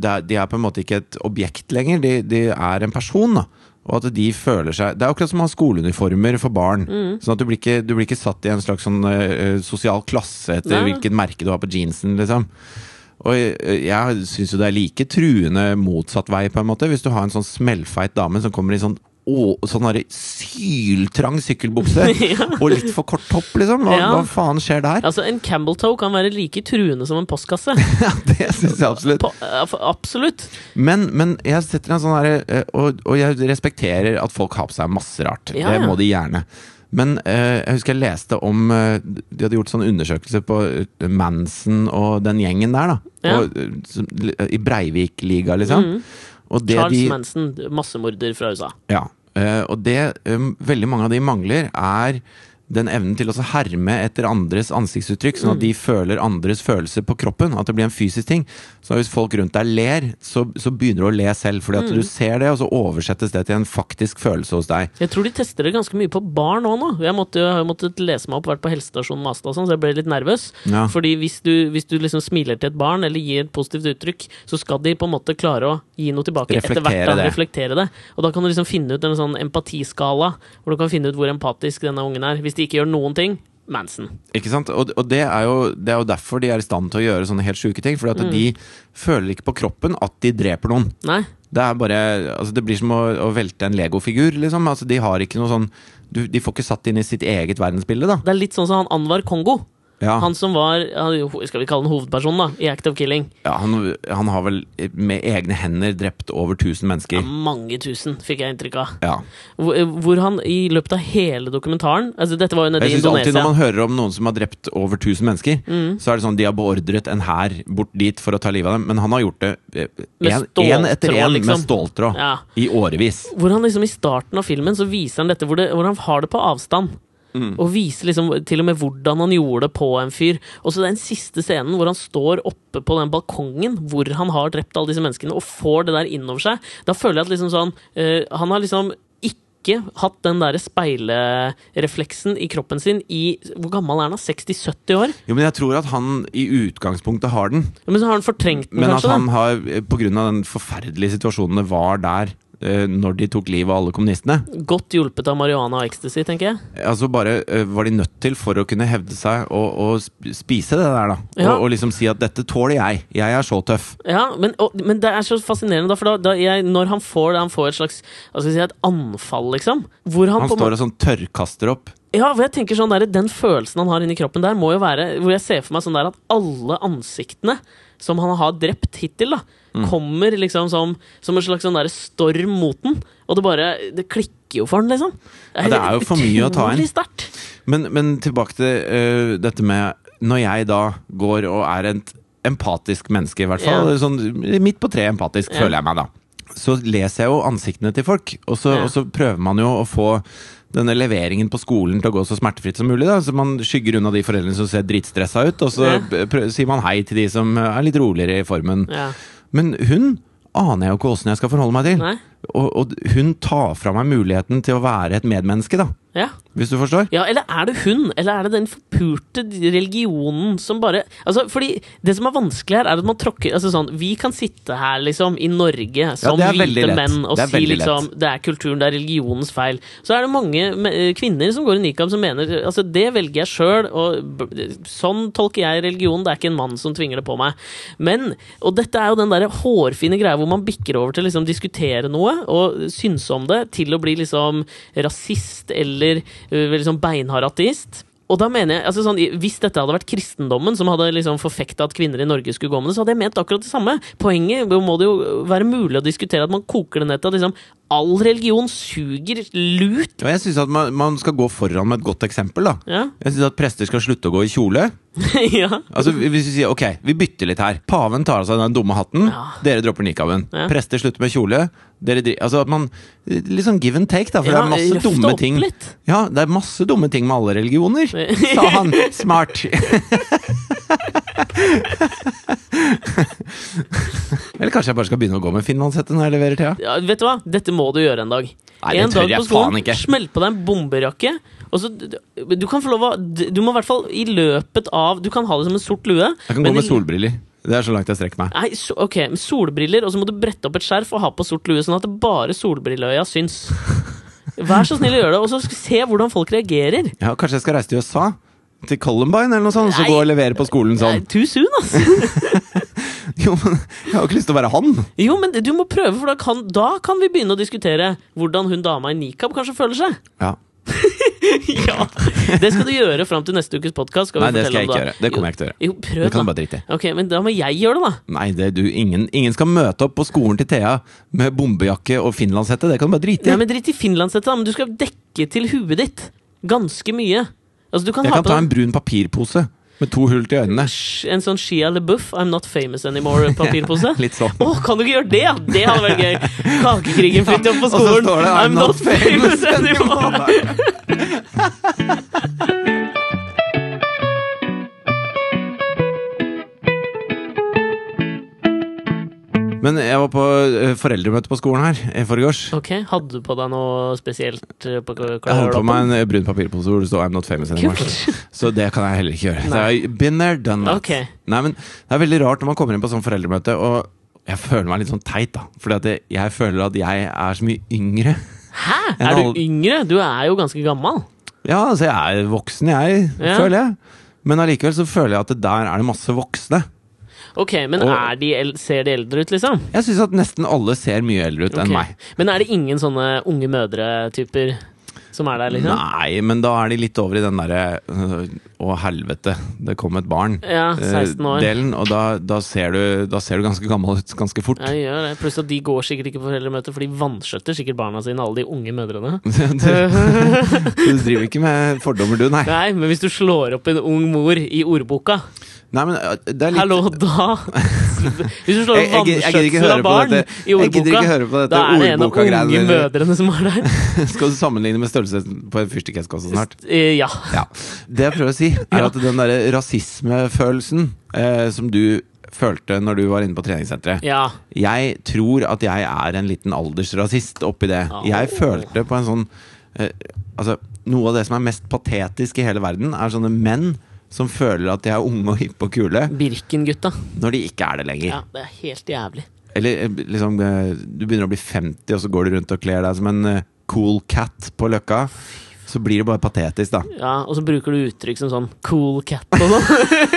det er, de er på en måte ikke et objekt lenger, de, de er en person. da og at de føler seg Det er akkurat som å ha skoleuniformer for barn. Sånn at du blir, ikke, du blir ikke satt i en slags sånn uh, sosial klasse etter Nei. hvilket merke du har på jeansen, liksom. Og jeg, jeg syns jo det er like truende motsatt vei, på en måte. Hvis du har en sånn smellfeit dame som kommer i sånn sånn derre syltrang sykkelbukse og litt for kort topp, liksom. Hva, Ja. hva faen skjer der? Altså, En Campbell toe kan være like truende som en postkasse. Ja, det syns jeg absolutt. På, ja, absolutt. Men, men jeg setter en sånn herre eh, og, og jeg respekterer at folk har på seg masse rart. Ja, det må de gjerne. Men eh, jeg husker jeg leste om eh, De hadde gjort sånn undersøkelse på eh, Manson og den gjengen der, da. Ja. Og, eh, I Breivik-liga, liksom. Mhm. Og det Charles de, Manson, massemorder fra USA. Ja. eh, og det um, veldig mange av de mangler, er den evnen til å herme etter andres ansiktsuttrykk, sånn at de føler andres følelser på kroppen. At det blir en fysisk ting. Så hvis folk rundt deg ler, så, så begynner du å le selv. Fordi at du ser det, og så oversettes det til en faktisk følelse hos deg. Jeg tror de tester det ganske mye på barn òg nå. Jeg, måtte, jeg har måttet lese meg opp, vært på helsestasjonen Asta og sånn, så jeg ble litt nervøs. Ja. Fordi hvis du, hvis du liksom smiler til et barn, eller gir et positivt uttrykk, så skal de på en måte klare å gi noe tilbake etter hvert. Reflektere Da, det. reflektere det. Og da kan du liksom finne ut en sånn empatiskala, hvor du kan finne ut hvor empatisk denne ungen er. Hvis de ikke gjør noen ting Manson. Ikke sant? Og, og det, er jo, det er jo derfor de er i stand til å gjøre sånne helt sjuke ting. Fordi at de føler ikke på kroppen at de dreper noen. Nei. Det er bare, altså det blir som å, å velte en legofigur, liksom. Altså de har ikke noe sånn du, De får ikke satt inn i sitt eget verdensbilde, da. Det er litt sånn som han Anwar Kongo. Ja. Han som var Skal vi kalle han hovedpersonen, da? I Act of Killing. Ja, han, han har vel med egne hender drept over 1000 mennesker. Mange tusen, fikk jeg inntrykk av. Ja. Hvor, hvor han i løpet av hele dokumentaren altså Dette var jo nede i synes alltid Når man hører om noen som har drept over 1000 mennesker, så er det sånn de har beordret en hær bort dit for å ta livet av dem. Men han har gjort det én etter én liksom. med ståltråd. Ja. I årevis. Hvor han liksom i starten av filmen så viser han dette hvor, det, hvor han har det på avstand. Mm. Og viser liksom til og med hvordan han gjorde det på en fyr. Og så den siste scenen hvor han står oppe på den balkongen hvor han har drept alle disse menneskene, og får det der innover seg. Da føler jeg at liksom sånn uh, Han har liksom ikke hatt den der speilerefleksen i kroppen sin i Hvor gammel er han? 60-70 år? Jo, men jeg tror at han i utgangspunktet har den. Men så har han fortrengt den, Men at han har, på grunn av den forferdelige situasjonen det var der eh, når de tok livet av alle kommunistene, Godt hjulpet av marihuana og ecstasy, tenker jeg. altså bare eh, var de nødt til for å kunne hevde seg og spise det der, da. Ja. Og, og liksom si at 'dette tåler jeg'. Jeg er så tøff. Ja, men, og, men det er så fascinerende, da, for da, da jeg, når han får, han får et slags hva skal jeg si, et anfall, liksom Hvor han, Han står og sånn tørrkaster opp. Ja, for jeg tenker sånn der, Den følelsen han har inni kroppen der, må jo være Hvor jeg ser for meg sånn der at alle ansiktene som han har drept hittil, da, Mm. kommer liksom som, som en slags sånn der storm mot den. Og det bare Det klikker jo for den, liksom. Ja, det er jo for mye å ta inn. Men, men tilbake til uh, dette med Når jeg da går og er et empatisk menneske, i hvert fall. Ja. Sånn, midt på treet empatisk, Ja. føler jeg meg da. Så leser jeg jo ansiktene til folk, og så, og så prøver man jo å få denne leveringen på skolen til å gå så smertefritt som mulig. da Så Man skygger unna de foreldrene som ser drittstressa ut, og så Ja. sier man hei til de som er litt roligere i formen. Ja. Men hun aner jeg jo ikke åssen jeg skal forholde meg til. Nei? Og, og hun tar fra meg muligheten til å være et medmenneske, da. Ja. Hvis du forstår? Ja, eller er det hun? Eller er det den forpurte religionen som bare Altså, fordi det som er vanskelig her, er at man tråkker Altså sånn, vi kan sitte her, liksom, i Norge som er hvite menn og si liksom liksom Det er kulturen, det er religionens feil. Så er det mange eh, kvinner som går i nikab, som mener Altså, det velger jeg sjøl, og sånn tolker jeg religion. Det er ikke en mann som tvinger det på meg. Men Og dette er jo den derre hårfine greia hvor man bikker over til liksom diskutere noe og synse om det, til å bli liksom rasist eller øh, liksom beinhard ateist. Og da mener jeg, altså sånn, Hvis dette hadde vært kristendommen som hadde liksom forfekta at kvinner i Norge skulle gå med det, så hadde jeg ment akkurat det samme. Poenget må det jo være mulig å diskutere at man koker det ned til at liksom all religion suger lut. Ja, jeg syns at man, man skal gå foran med et godt eksempel. da Ja. Jeg syns at prester skal slutte å gå i kjole. ja. Altså Hvis vi sier ok, vi bytter litt her. Paven tar av seg den dumme hatten. Ja. Dere dropper nikaben. Prester slutter med kjole. Dere altså at man Litt sånn give and take, da. For det er masse dumme ting. litt. Ja, det er masse dumme ting med alle religioner, sa han. Smart. Eller kanskje jeg bare skal begynne å gå med finlandshette når jeg leverer Thea? Ja, vet du hva? Dette må du gjøre en dag. Nei, en dag på skolen. Smell på deg en bomberjakke. Og så, du, kan få lov å Du må i hvert fall i løpet av Du kan ha det som en sort lue. Jeg kan men gå med solbriller. Det er så langt jeg strekker meg. Nei, so, ok, solbriller, og så må du brette opp et skjerf og ha på sort lue, sånn at det bare solbrilleøya syns. Vær så snill å gjøre det, og så se hvordan folk reagerer. Ja, Kanskje jeg skal reise til USA? Til Columbine eller noe sånt? Så gå og levere på skolen Nei, sånn. too soon, ass. Jo, men jeg har ikke lyst til å være han. Jo, men du må prøve, for da kan, da kan vi begynne å diskutere hvordan hun dama i nikab kanskje føler seg. Ja. ja, Det skal du gjøre fram til neste ukes podkast. Nei, det skal jeg ikke gjøre. Det kommer jeg ikke til å gjøre. Jo, prøv, Det kan du da. bare drite i. Ok, men da må jeg gjøre det, da. Nei, det, du, ingen, ingen skal møte opp på skolen til Thea med bombejakke og finlandshette. Det kan du bare drite i. Nei, men Drit i finlandshette, da, men du skal dekke til huet ditt ganske mye. Altså, du kan Jeg kan ta en brun papirpose med to hull til øynene. En sånn Shia LeBuff, I'm not famous anymore-papirpose. Litt sånn. Å, kan du ikke gjøre det? Det hadde vært gøy! Kakekrigen Fridtjof på Og så skolen. I'm not famous anymore. Men jeg var på eh, foreldremøte på skolen her i forgårs. Ok, Hadde du på deg noe spesielt eh, på Jeg hadde på meg en eh, brun papirpose hvor det står 'I'm not famous anymore'. Så det kan jeg heller ikke gjøre. Så Nei. har been there, done that. Okay. Nei, men Det er veldig rart når man kommer inn på sånn foreldremøte, og jeg føler meg litt sånn teit, da. Fordi jeg, føler at jeg er så mye yngre. Hæ? Er du halv- yngre? Du er jo ganske gammel. Ja, altså jeg er voksen, jeg, Ja. føler jeg. Men allikevel så føler jeg at der er det masse voksne. Ok, Men Og- er de ser de eldre ut, liksom? Jeg syns at nesten alle ser mye eldre ut okay. enn meg. Men er det ingen sånne unge mødre-typer som er der, liksom? Nei, men da er de litt over i den derre øh, Å, helvete, det kom et barn. Ja, 16 år. eh, Delen, og da, da, ser du, da ser du ganske gammel ut ganske fort. Ja, gjør det. Pluss at de går sikkert ikke på foreldremøte, for de vanskjøtter sikkert barna sine, alle de unge mødrene. du, du driver ikke med fordommer, du, nei. Nei, men hvis du slår opp en ung mor i ordboka, Nei, men øh, det er litt hallo, da Hvis du slår opp vanskjøtsel av barn i ordboka, da er det en av unge mødrene som er der. Skal du sammenligne med størrelsen på en fyrstikkeske også snart? Eh, Ja. Ja. Det jeg prøver å si, er at den derre rasismefølelsen eh, som du følte når du var inne på treningssenteret ja. Jeg tror at jeg er en liten aldersrasist oppi det. Jeg følte på en sånn eh, Altså, noe av det som er mest patetisk i hele verden, er sånne menn som føler at de er unge og hippe og kule, Birken-gutta. når de ikke er det lenger. Ja, det er helt jævlig. Eller eh, liksom eh, Du begynner å bli 50, og så går du rundt og kler deg som en eh, cool cat på Løkka. Så blir det bare patetisk, da. Ja, Og så bruker du uttrykk som sånn cool cat og sånn.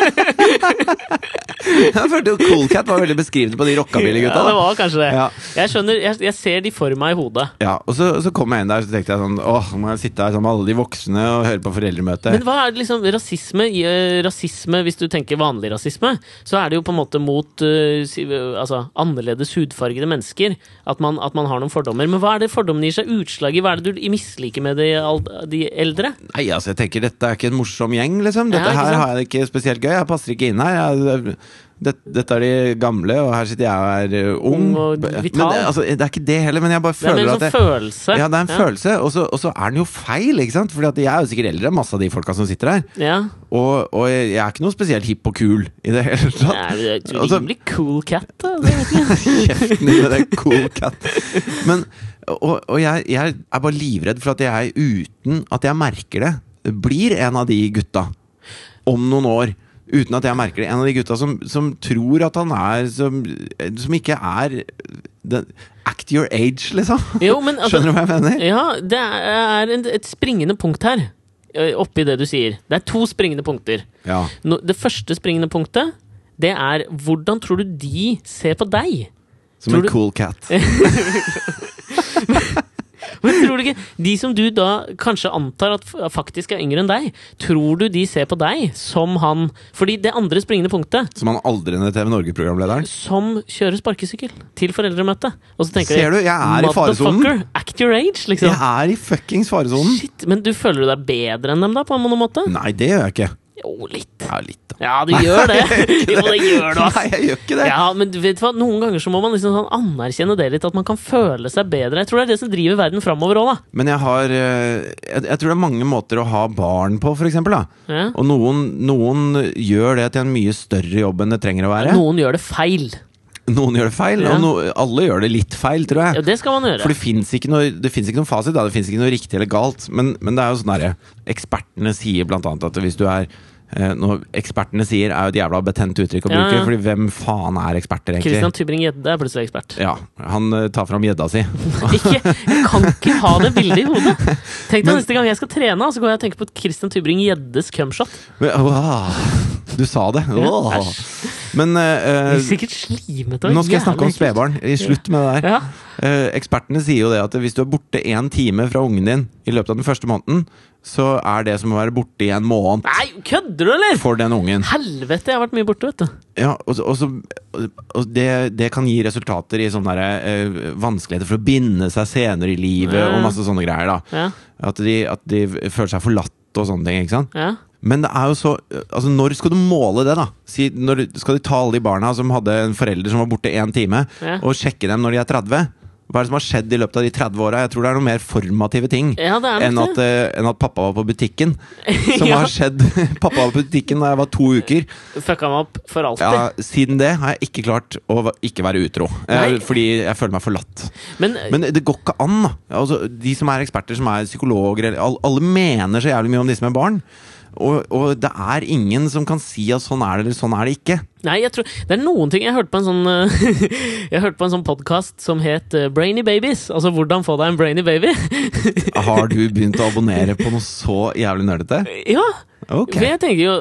Jeg følte jo cool cat var veldig beskrivende på de rockabilly-gutta. Ja, det var kanskje det. Ja. Jeg skjønner, jeg, jeg ser de for meg i hodet. Ja, og så, så kom jeg inn der så tenkte jeg sånn Åh, må jeg sitte her sammen med alle de voksne og høre på foreldremøte. Men hva er det liksom rasisme? eh, rasisme, Hvis du tenker vanlig rasisme, så er det jo på en måte mot uh, altså, annerledes hudfargede mennesker. At man, at man har noen fordommer. Men hva er det fordommene gir seg utslag i? Hva er det du misliker med de, de eldre? Nei, altså jeg tenker dette er ikke en morsom gjeng, liksom. Dette Ja, her har jeg det ikke spesielt gøy. Jeg passer ikke inn her. Jeg, det, dette er de gamle, og her sitter jeg og er uh, ung. Ung og vital. det, altså, det er ikke det heller, men jeg bare Det er en sånn følelse. ja, det er en følelse, og så, og så er den jo feil, ikke sant? Fordi jeg er jo sikkert eldre enn masse av de folka som sitter her. Ja. Og, og jeg er ikke noe spesielt hipp og kul i det hele tatt. er jo et Altså- rimelig cool cat. Da. Kjeften din det cool cat. Men, og, og jeg, jeg er bare livredd for at jeg, uten at jeg merker det, blir en av de gutta om noen år. Uten at jeg merker det. En av de gutta som, som tror at han er Som, som ikke er den, Act your age, liksom. Jo, men altså, Skjønner du hva jeg mener? Ja, det er en, et springende punkt her. Oppi det du sier. Det er to springende punkter. Ja. No, det første springende punktet, det er hvordan tror du de ser på deg? Som Tror en du- cool cat. Men tror du ikke De som du da kanskje antar at faktisk er yngre enn deg, tror du de ser på deg som han Fordi det andre springende punktet Som han aldrende TV Norge-programlederen. som kjører sparkesykkel til foreldremøte. Og så tenker Ser du, jeg er i faresonen. Act your age, liksom. Jeg er i fuckings faresonen! Shit, Men du føler du deg bedre enn dem, da, på en måte? Nei, det gjør jeg ikke. Jo, litt. Ja, litt, da. Ja, du gjør det. Jo, det gjør du, ass. Nei, jeg gjør ikke det. Ja, men du hva, Noen ganger så må man liksom sånn anerkjenne det litt, at man kan føle seg bedre. Jeg tror det er det som driver verden framover òg, da. Men jeg har eh, jeg, jeg tror det er mange måter å ha barn på, for eksempel. Da. Ja. Og noen, noen gjør det til en mye større jobb enn det trenger å være. Noen gjør det feil. Noen gjør det feil, Ja. og no, alle gjør det litt feil, tror jeg. Ja, det skal man gjøre. For det fins ikke, noe- det ikke noen fasit, da. det fins ikke noe riktig eller galt. Men, men det er jo sånn derre Ekspertene sier blant annet at hvis du er eh, Noe ekspertene sier, er jo et jævla betent uttrykk å bruke, ja. Fordi hvem faen er eksperter, egentlig? Christian Tybring-Gjedde er plutselig ekspert. Ja, Han eh, tar fram gjedda si. Ikke, jeg kan ikke ha det bildet i hodet! Tenk deg Men- neste gang jeg skal trene, så går jeg og tenker på Christian Tybring-Gjeddes cumshot. Men, åh, Du sa det. Ja, Åh. Men eh, sikkert slimete og nå skal jeg snakke om spedbarn. I Slutt med det der. Ja. Uh, ekspertene sier jo det at hvis du er borte én time fra ungen din i løpet av den første måneden, så er det som å være borte i en måned Nei, kødder du, eller?! for den ungen. Helvete, jeg har vært mye borte, vet du. Ja, og, så- og, så, og det, det kan gi resultater i sånne der, uh, vanskeligheter for å binde seg senere i livet Ja. og masse sånne greier. da Ja, At de, at de føler seg forlatt og sånne ting. ikke sant? ja. Men det er jo så Altså, når skal du måle det, da? Si, når, skal du ta alle de barna som hadde en forelder som var borte én time, Ja. og sjekke dem når de er 30? Hva er det som har skjedd i løpet av de 30 åra? Jeg tror det er noen mer formative ting. ja Enn at, uh, eh, enn at pappa var på butikken. Som Ja. har skjedd Pappa var på butikken da jeg var to uker. Fucka meg opp for alltid. Ja, Siden det har jeg ikke klart å ikke være utro. Nei. Eh, Fordi jeg føler meg forlatt. Men, Men det går ikke an. Altså, de som er eksperter, som er psykologer Alle mener så jævlig mye om disse med barn. Og, og det er ingen som kan si at sånn er det eller sånn er det ikke. nei, jeg tror Det er noen ting Jeg hørte på en sånn eh, Jeg hørte på en sånn podkast som het eh, Brainy Babies. Altså hvordan få deg en brainy baby. Har du begynt å abonnere på noe så jævlig nerdete? ja! Okay. For jeg tenker jo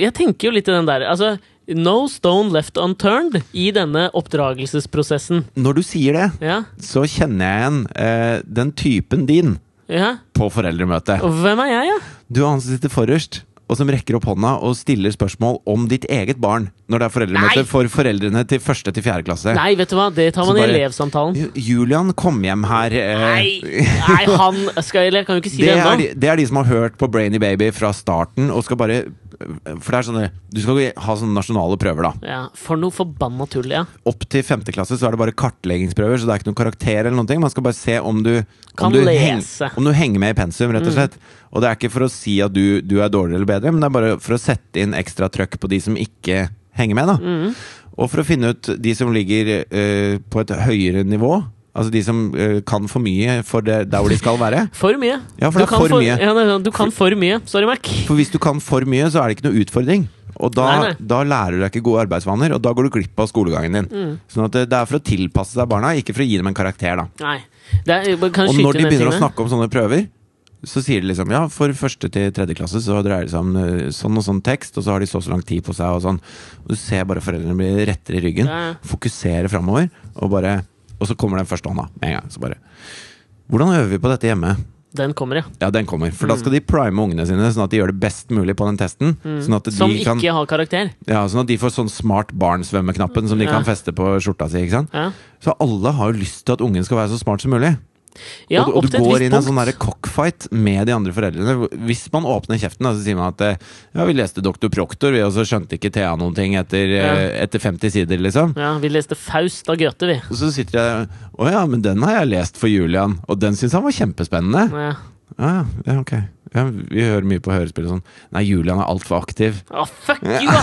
Jeg tenker jo litt i den der Altså No stone left unturned i denne oppdragelsesprosessen. Når du sier det, Ja, så kjenner jeg igjen eh, den typen din ja. på foreldremøtet. Og hvem er jeg, ja? Du er han som sitter forrest, og som rekker opp hånda og stiller spørsmål om ditt eget barn når det er foreldremøte Nei! for foreldrene til første til fjerde klasse. Nei, vet du hva, det tar man man i elevsamtalen. Julian kom hjem her eh, Nei, nei, han skal Eller kan jo ikke si det, det ennå. de, det er de som har hørt på Brainy Baby fra starten og skal bare For det er sånne Du skal ha sånne nasjonale prøver, da. Ja, For noe forbanna tull, ja. Opp til femte klasse så er det bare kartleggingsprøver, så det er ikke noen karakter eller noen ting. Man skal bare se om du Kan om du, lese. Heng, om du henger med i pensum, rett og slett. Og det er ikke for å si at du, du er dårligere eller bedre, men det er bare for å sette inn ekstra trøkk på de som ikke henger med, da. Mm. Og for å finne ut de som ligger uh, på et høyere nivå. Altså de som uh, kan for mye for det, der hvor de skal være. For mye. Ja, for Du er kan for mye. Ja, du kan for mye. Sorry, Mac. For hvis du kan for mye, så er det ikke noe utfordring. Og da, Nei, nei. da lærer du deg ikke gode arbeidsvaner, og da går du glipp av skolegangen din. Mm. Sånn at det, det er for å tilpasse seg barna, ikke for å gi dem en karakter. da Nei. Er, Og når de begynner å snakke om sånne prøver, så sier de liksom ja, for første til tredje klasse så dreier det seg om eh, sånn og sånn tekst, og så har de så og så lang tid på seg, og sånn. Og du ser bare foreldrene bli rettere i ryggen, ja. fokusere framover, og bare Og så kommer den første hånda med en gang. Så bare Hvordan øver vi på dette hjemme? Den kommer, ja. Ja, den kommer. For Mm. da skal de prime ungene sine, sånn at de gjør det best mulig på den testen. Sånn at de Som ikke kan har karakter. Ja, sånn at de får sånn smart barn-svømmeknappen som de Ja. kan feste på skjorta si. ikke sant? Ja, Så alle har jo lyst til at ungen skal være så smart som mulig. Ja og, og du går inn i en sånn der cockfight med de andre foreldrene. Hvis man åpner kjeften, så sier man at eh, ja, vi leste Dr. Proktor, vi, og så skjønte ikke Thea noen ting etter, ja. etter 50 sider, liksom. Ja, Vi leste Faust av Goethe, vi. Og så sitter jeg Å ja, men den har jeg lest for Julian, og den syns han var kjempespennende. Ja. Ja, ja, ok. Ja, vi hører mye på hørespill sånn. Nei, Julian er altfor aktiv. Å, fuck you!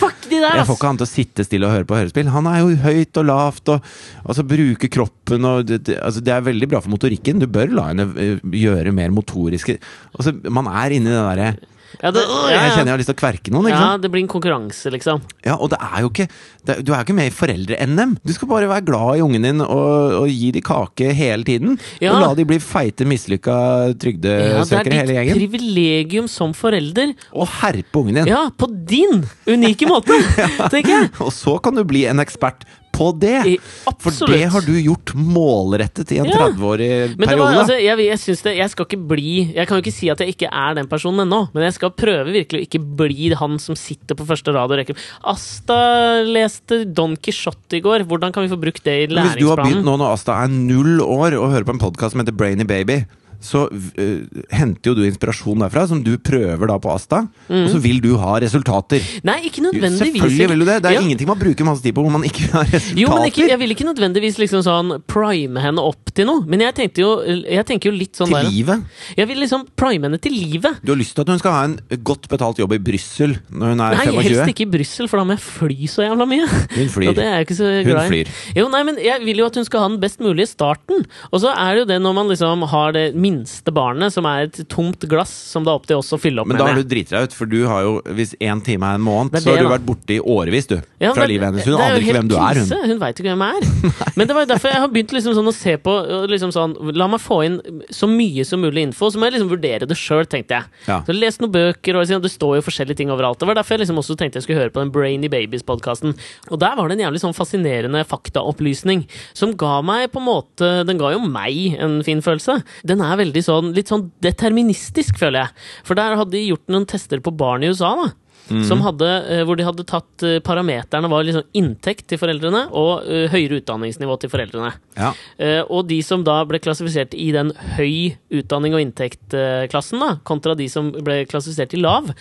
Fuck de der, Jeg får ikke han til å sitte stille og høre på hørespill. Han er jo høyt og lavt og altså, bruker kroppen og det, det, altså, det er veldig bra for motorikken. Du bør la henne eh, gjøre mer motoriske Altså, man er inni det derre Ja, det, «Åh, ja, Jeg kjenner jeg har lyst til å kverke noen, ja, sant? det blir en konkurranse, liksom. Ja, og det er jo ikke det, Du er jo ikke med i Foreldre-NM. Du skal bare være glad i ungen din og, og gi dem kake hele tiden. Ja. Og la de bli feite, mislykka Ja, det er trygdesøkere, ditt privilegium som forelder. Å herpe ungen din. Ja, på din unike måte, tenker jeg. Og så kan du bli en ekspert på det! I- For det har du gjort målrettet i en Ja. 30-årig Men var, periode. altså, jeg, jeg, det, jeg skal ikke bli Jeg kan jo ikke si at jeg ikke er den personen ennå, men jeg skal prøve virkelig å ikke bli han som sitter på første rad og rekker Asta leste Don Quijote i går. Hvordan kan vi få brukt det i læringsplanen? Hvis du har begynt nå når Asta er null år og hører på en podkast som heter Brainy Baby, så uh, henter jo du inspirasjon derfra, som du prøver da på Asta, og så vil du ha resultater. Nei, ikke Mm. nødvendigvis. Selvfølgelig vil du det. Det er Ja. ingenting man bruker masse tid på hvor man ikke vil ha resultater. Jo, men ikke, jeg vil ikke nødvendigvis liksom sånn prime henne opp til noe. Men jeg tenkte jo, jeg tenker jo litt sånn til der livet. Jeg vil liksom prime henne til livet. Du har lyst til at hun skal ha en godt betalt jobb i Brussel når hun er Nei, 25? helst ikke i Brussel, for da må jeg fly så jævla mye. Hun flyr. Og det er jeg ikke så Hun glad i. flyr. Jo, nei, men jeg vil jo at hun skal ha den best mulige starten. Og så er det jo det når man liksom har det minste barnet, som er et tomt glass, som det er opp til oss å fylle opp Men med. da har du driti deg ut, for du har jo Hvis én time er en måned, Det er så har du vært borte i årevis, du. Ja, fra men livet hennes. Hun det er aner ikke hvem du er, hun. krise. Hun veit ikke hvem jeg er. Men det var jo derfor jeg har begynt liksom sånn å se på liksom sånn, La meg få inn så mye som mulig info, så må jeg liksom vurdere det sjøl, tenkte jeg. Ja. Så lest noen bøker, og liksom, det står jo forskjellige ting overalt. Det var derfor jeg liksom også tenkte jeg skulle høre på den Brainy Babies-podkasten. Og der var det en jævlig sånn fascinerende faktaopplysning som ga meg på en måte Den ga jo meg en fin følelse. Den er veldig sånn litt sånn deterministisk, føler jeg. For der hadde de gjort noen tester på barn i USA, da. Som hadde, eh, hvor de hadde tatt eh, parameterne var liksom inntekt til foreldrene og eh, høyere utdanningsnivå til foreldrene. Ja. Og de som da ble klassifisert i den høy utdanning og inntekt-klassen, da, kontra de som ble klassifisert i lav,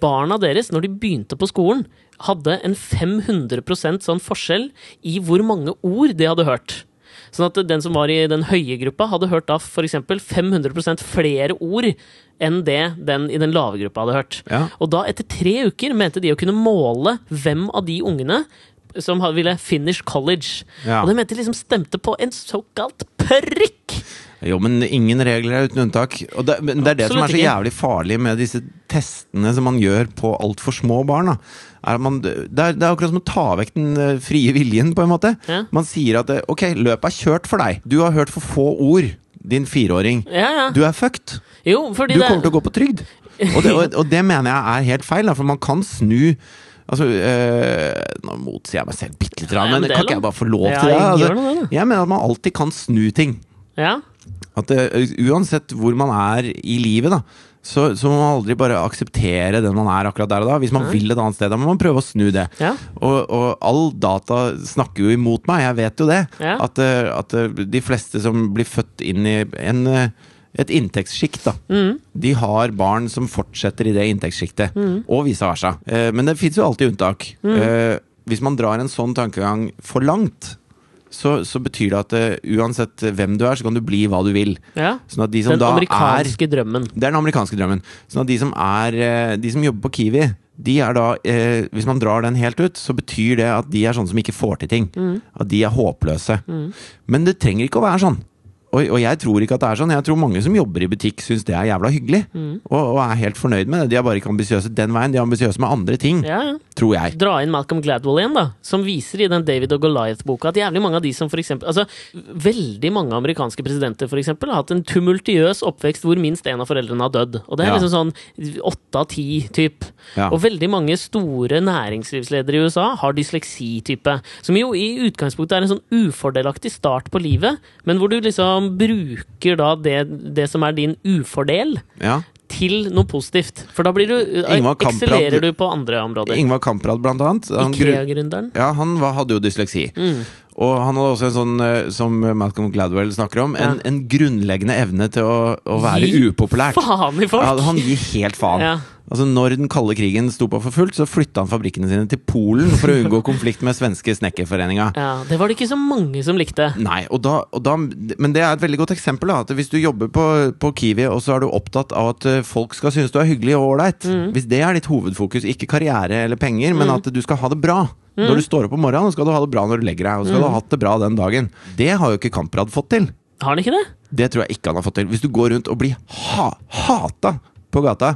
barna deres, når de begynte på skolen, hadde en 500% sånn forskjell i hvor mange ord de hadde hørt. Sånn at den som var i den høye gruppa, hadde hørt da f.eks. 500% flere ord enn det den i den lave gruppa hadde hørt. Ja. Og da, etter tre uker, mente de å kunne måle hvem av de ungene som ville finish college. Ja. Og det mente de liksom stemte på en såkalt prikk! Jo, men ingen regler er uten unntak. Og det, det er det som er så jævlig farlig med disse testene som man gjør på altfor små barn. Da. Er man, det, er, det er akkurat som å ta vekk den eh, frie viljen, på en måte. Ja. Man sier at eh, ok, løpet er kjørt for deg. Du har hørt for få ord, din fireåring. Ja, ja. Du er fucked. Jo, Du kommer til å gå på trygd. Og det, og, og det mener jeg er helt feil, da, for man kan snu Altså, øh, Nå motsier jeg meg selv bitte litt, men men kan ikke jeg bare få lov Ja, til det? Altså, jeg mener at man alltid kan snu ting. Ja. At uh, uansett hvor man er i livet, da, så, så må man aldri bare akseptere den man er akkurat der og da. Hvis man Nei. vil et annet sted, da må man prøve å snu det. Ja. Og, og all data snakker jo imot meg, jeg vet jo det. Ja. At, eh, at eh, de fleste som blir født inn i en, eh, et inntektssjikt, da. Mm. De har barn som fortsetter i det inntektssjiktet, Mm. og vice versa. Men det fins jo alltid unntak. Eh, hvis man drar en sånn tankegang for langt, så, så betyr det at uh, uansett hvem du er, så kan du bli hva du vil. ja. Sånn at de som Den da er amerikanske drømmen. Det er den amerikanske drømmen. Sånn at de som, er, uh, de som jobber på Kiwi, de er da eh, Hvis man drar den helt ut, så betyr det at de er sånne som ikke får til ting. Mm. At de er håpløse. Men det trenger ikke å være sånn. Og, og jeg tror ikke at det er sånn. Jeg tror mange som jobber i butikk, syns det er jævla hyggelig. Mm. Og, og er helt fornøyd med det. De er bare ikke ambisiøse den veien. De er ambisiøse med andre ting, Ja, ja. tror jeg. Dra inn Malcolm Gladwell igjen, da. Som viser i den David og Goliath-boka at jævlig mange av de som for eksempel Altså, veldig mange amerikanske presidenter for eksempel, har hatt en tumultiøs oppvekst hvor minst en av foreldrene har dødd. Og det er Ja. liksom sånn åtte av ti, typ. Ja. Og veldig mange store næringslivsledere i USA har dysleksi-type. Som jo i utgangspunktet er en sånn ufordelaktig start på livet, men hvor du liksom bruker da det, det som er din ufordel, Ja. til noe positivt. For da blir du eksellerer du på andre områder. Ingvar Kamprad, blant annet. Ikea-gründeren. Ja, han var, hadde jo dysleksi. Mm. Og han hadde også en sånn, eh, som Malcolm Gladwell snakker om, en, Ja. en grunnleggende evne til å, å være Gi upopulært. Faen i folk! Ja, han gir helt faen. Ja. Altså Når den kalde krigen sto på for fullt, så flytta han fabrikkene sine til Polen for å unngå konflikt med svenske snekkerforeninga. Ja, det var det ikke så mange som likte. Nei, og da, og da, Men det er et veldig godt eksempel. da At Hvis du jobber på, på Kiwi, og så er du opptatt av at eh, folk skal synes du er hyggelig og ålreit Mm. Hvis det er ditt hovedfokus, ikke karriere eller penger, men at du skal ha det bra Mm. når du står opp om morgenen, skal du ha det bra når du legger deg, og skal du ha hatt det bra den dagen. Det har jo ikke Kamprad fått til. Har han ikke det? Det tror jeg ikke han har fått til. Hvis du går rundt og blir ha hata på gata,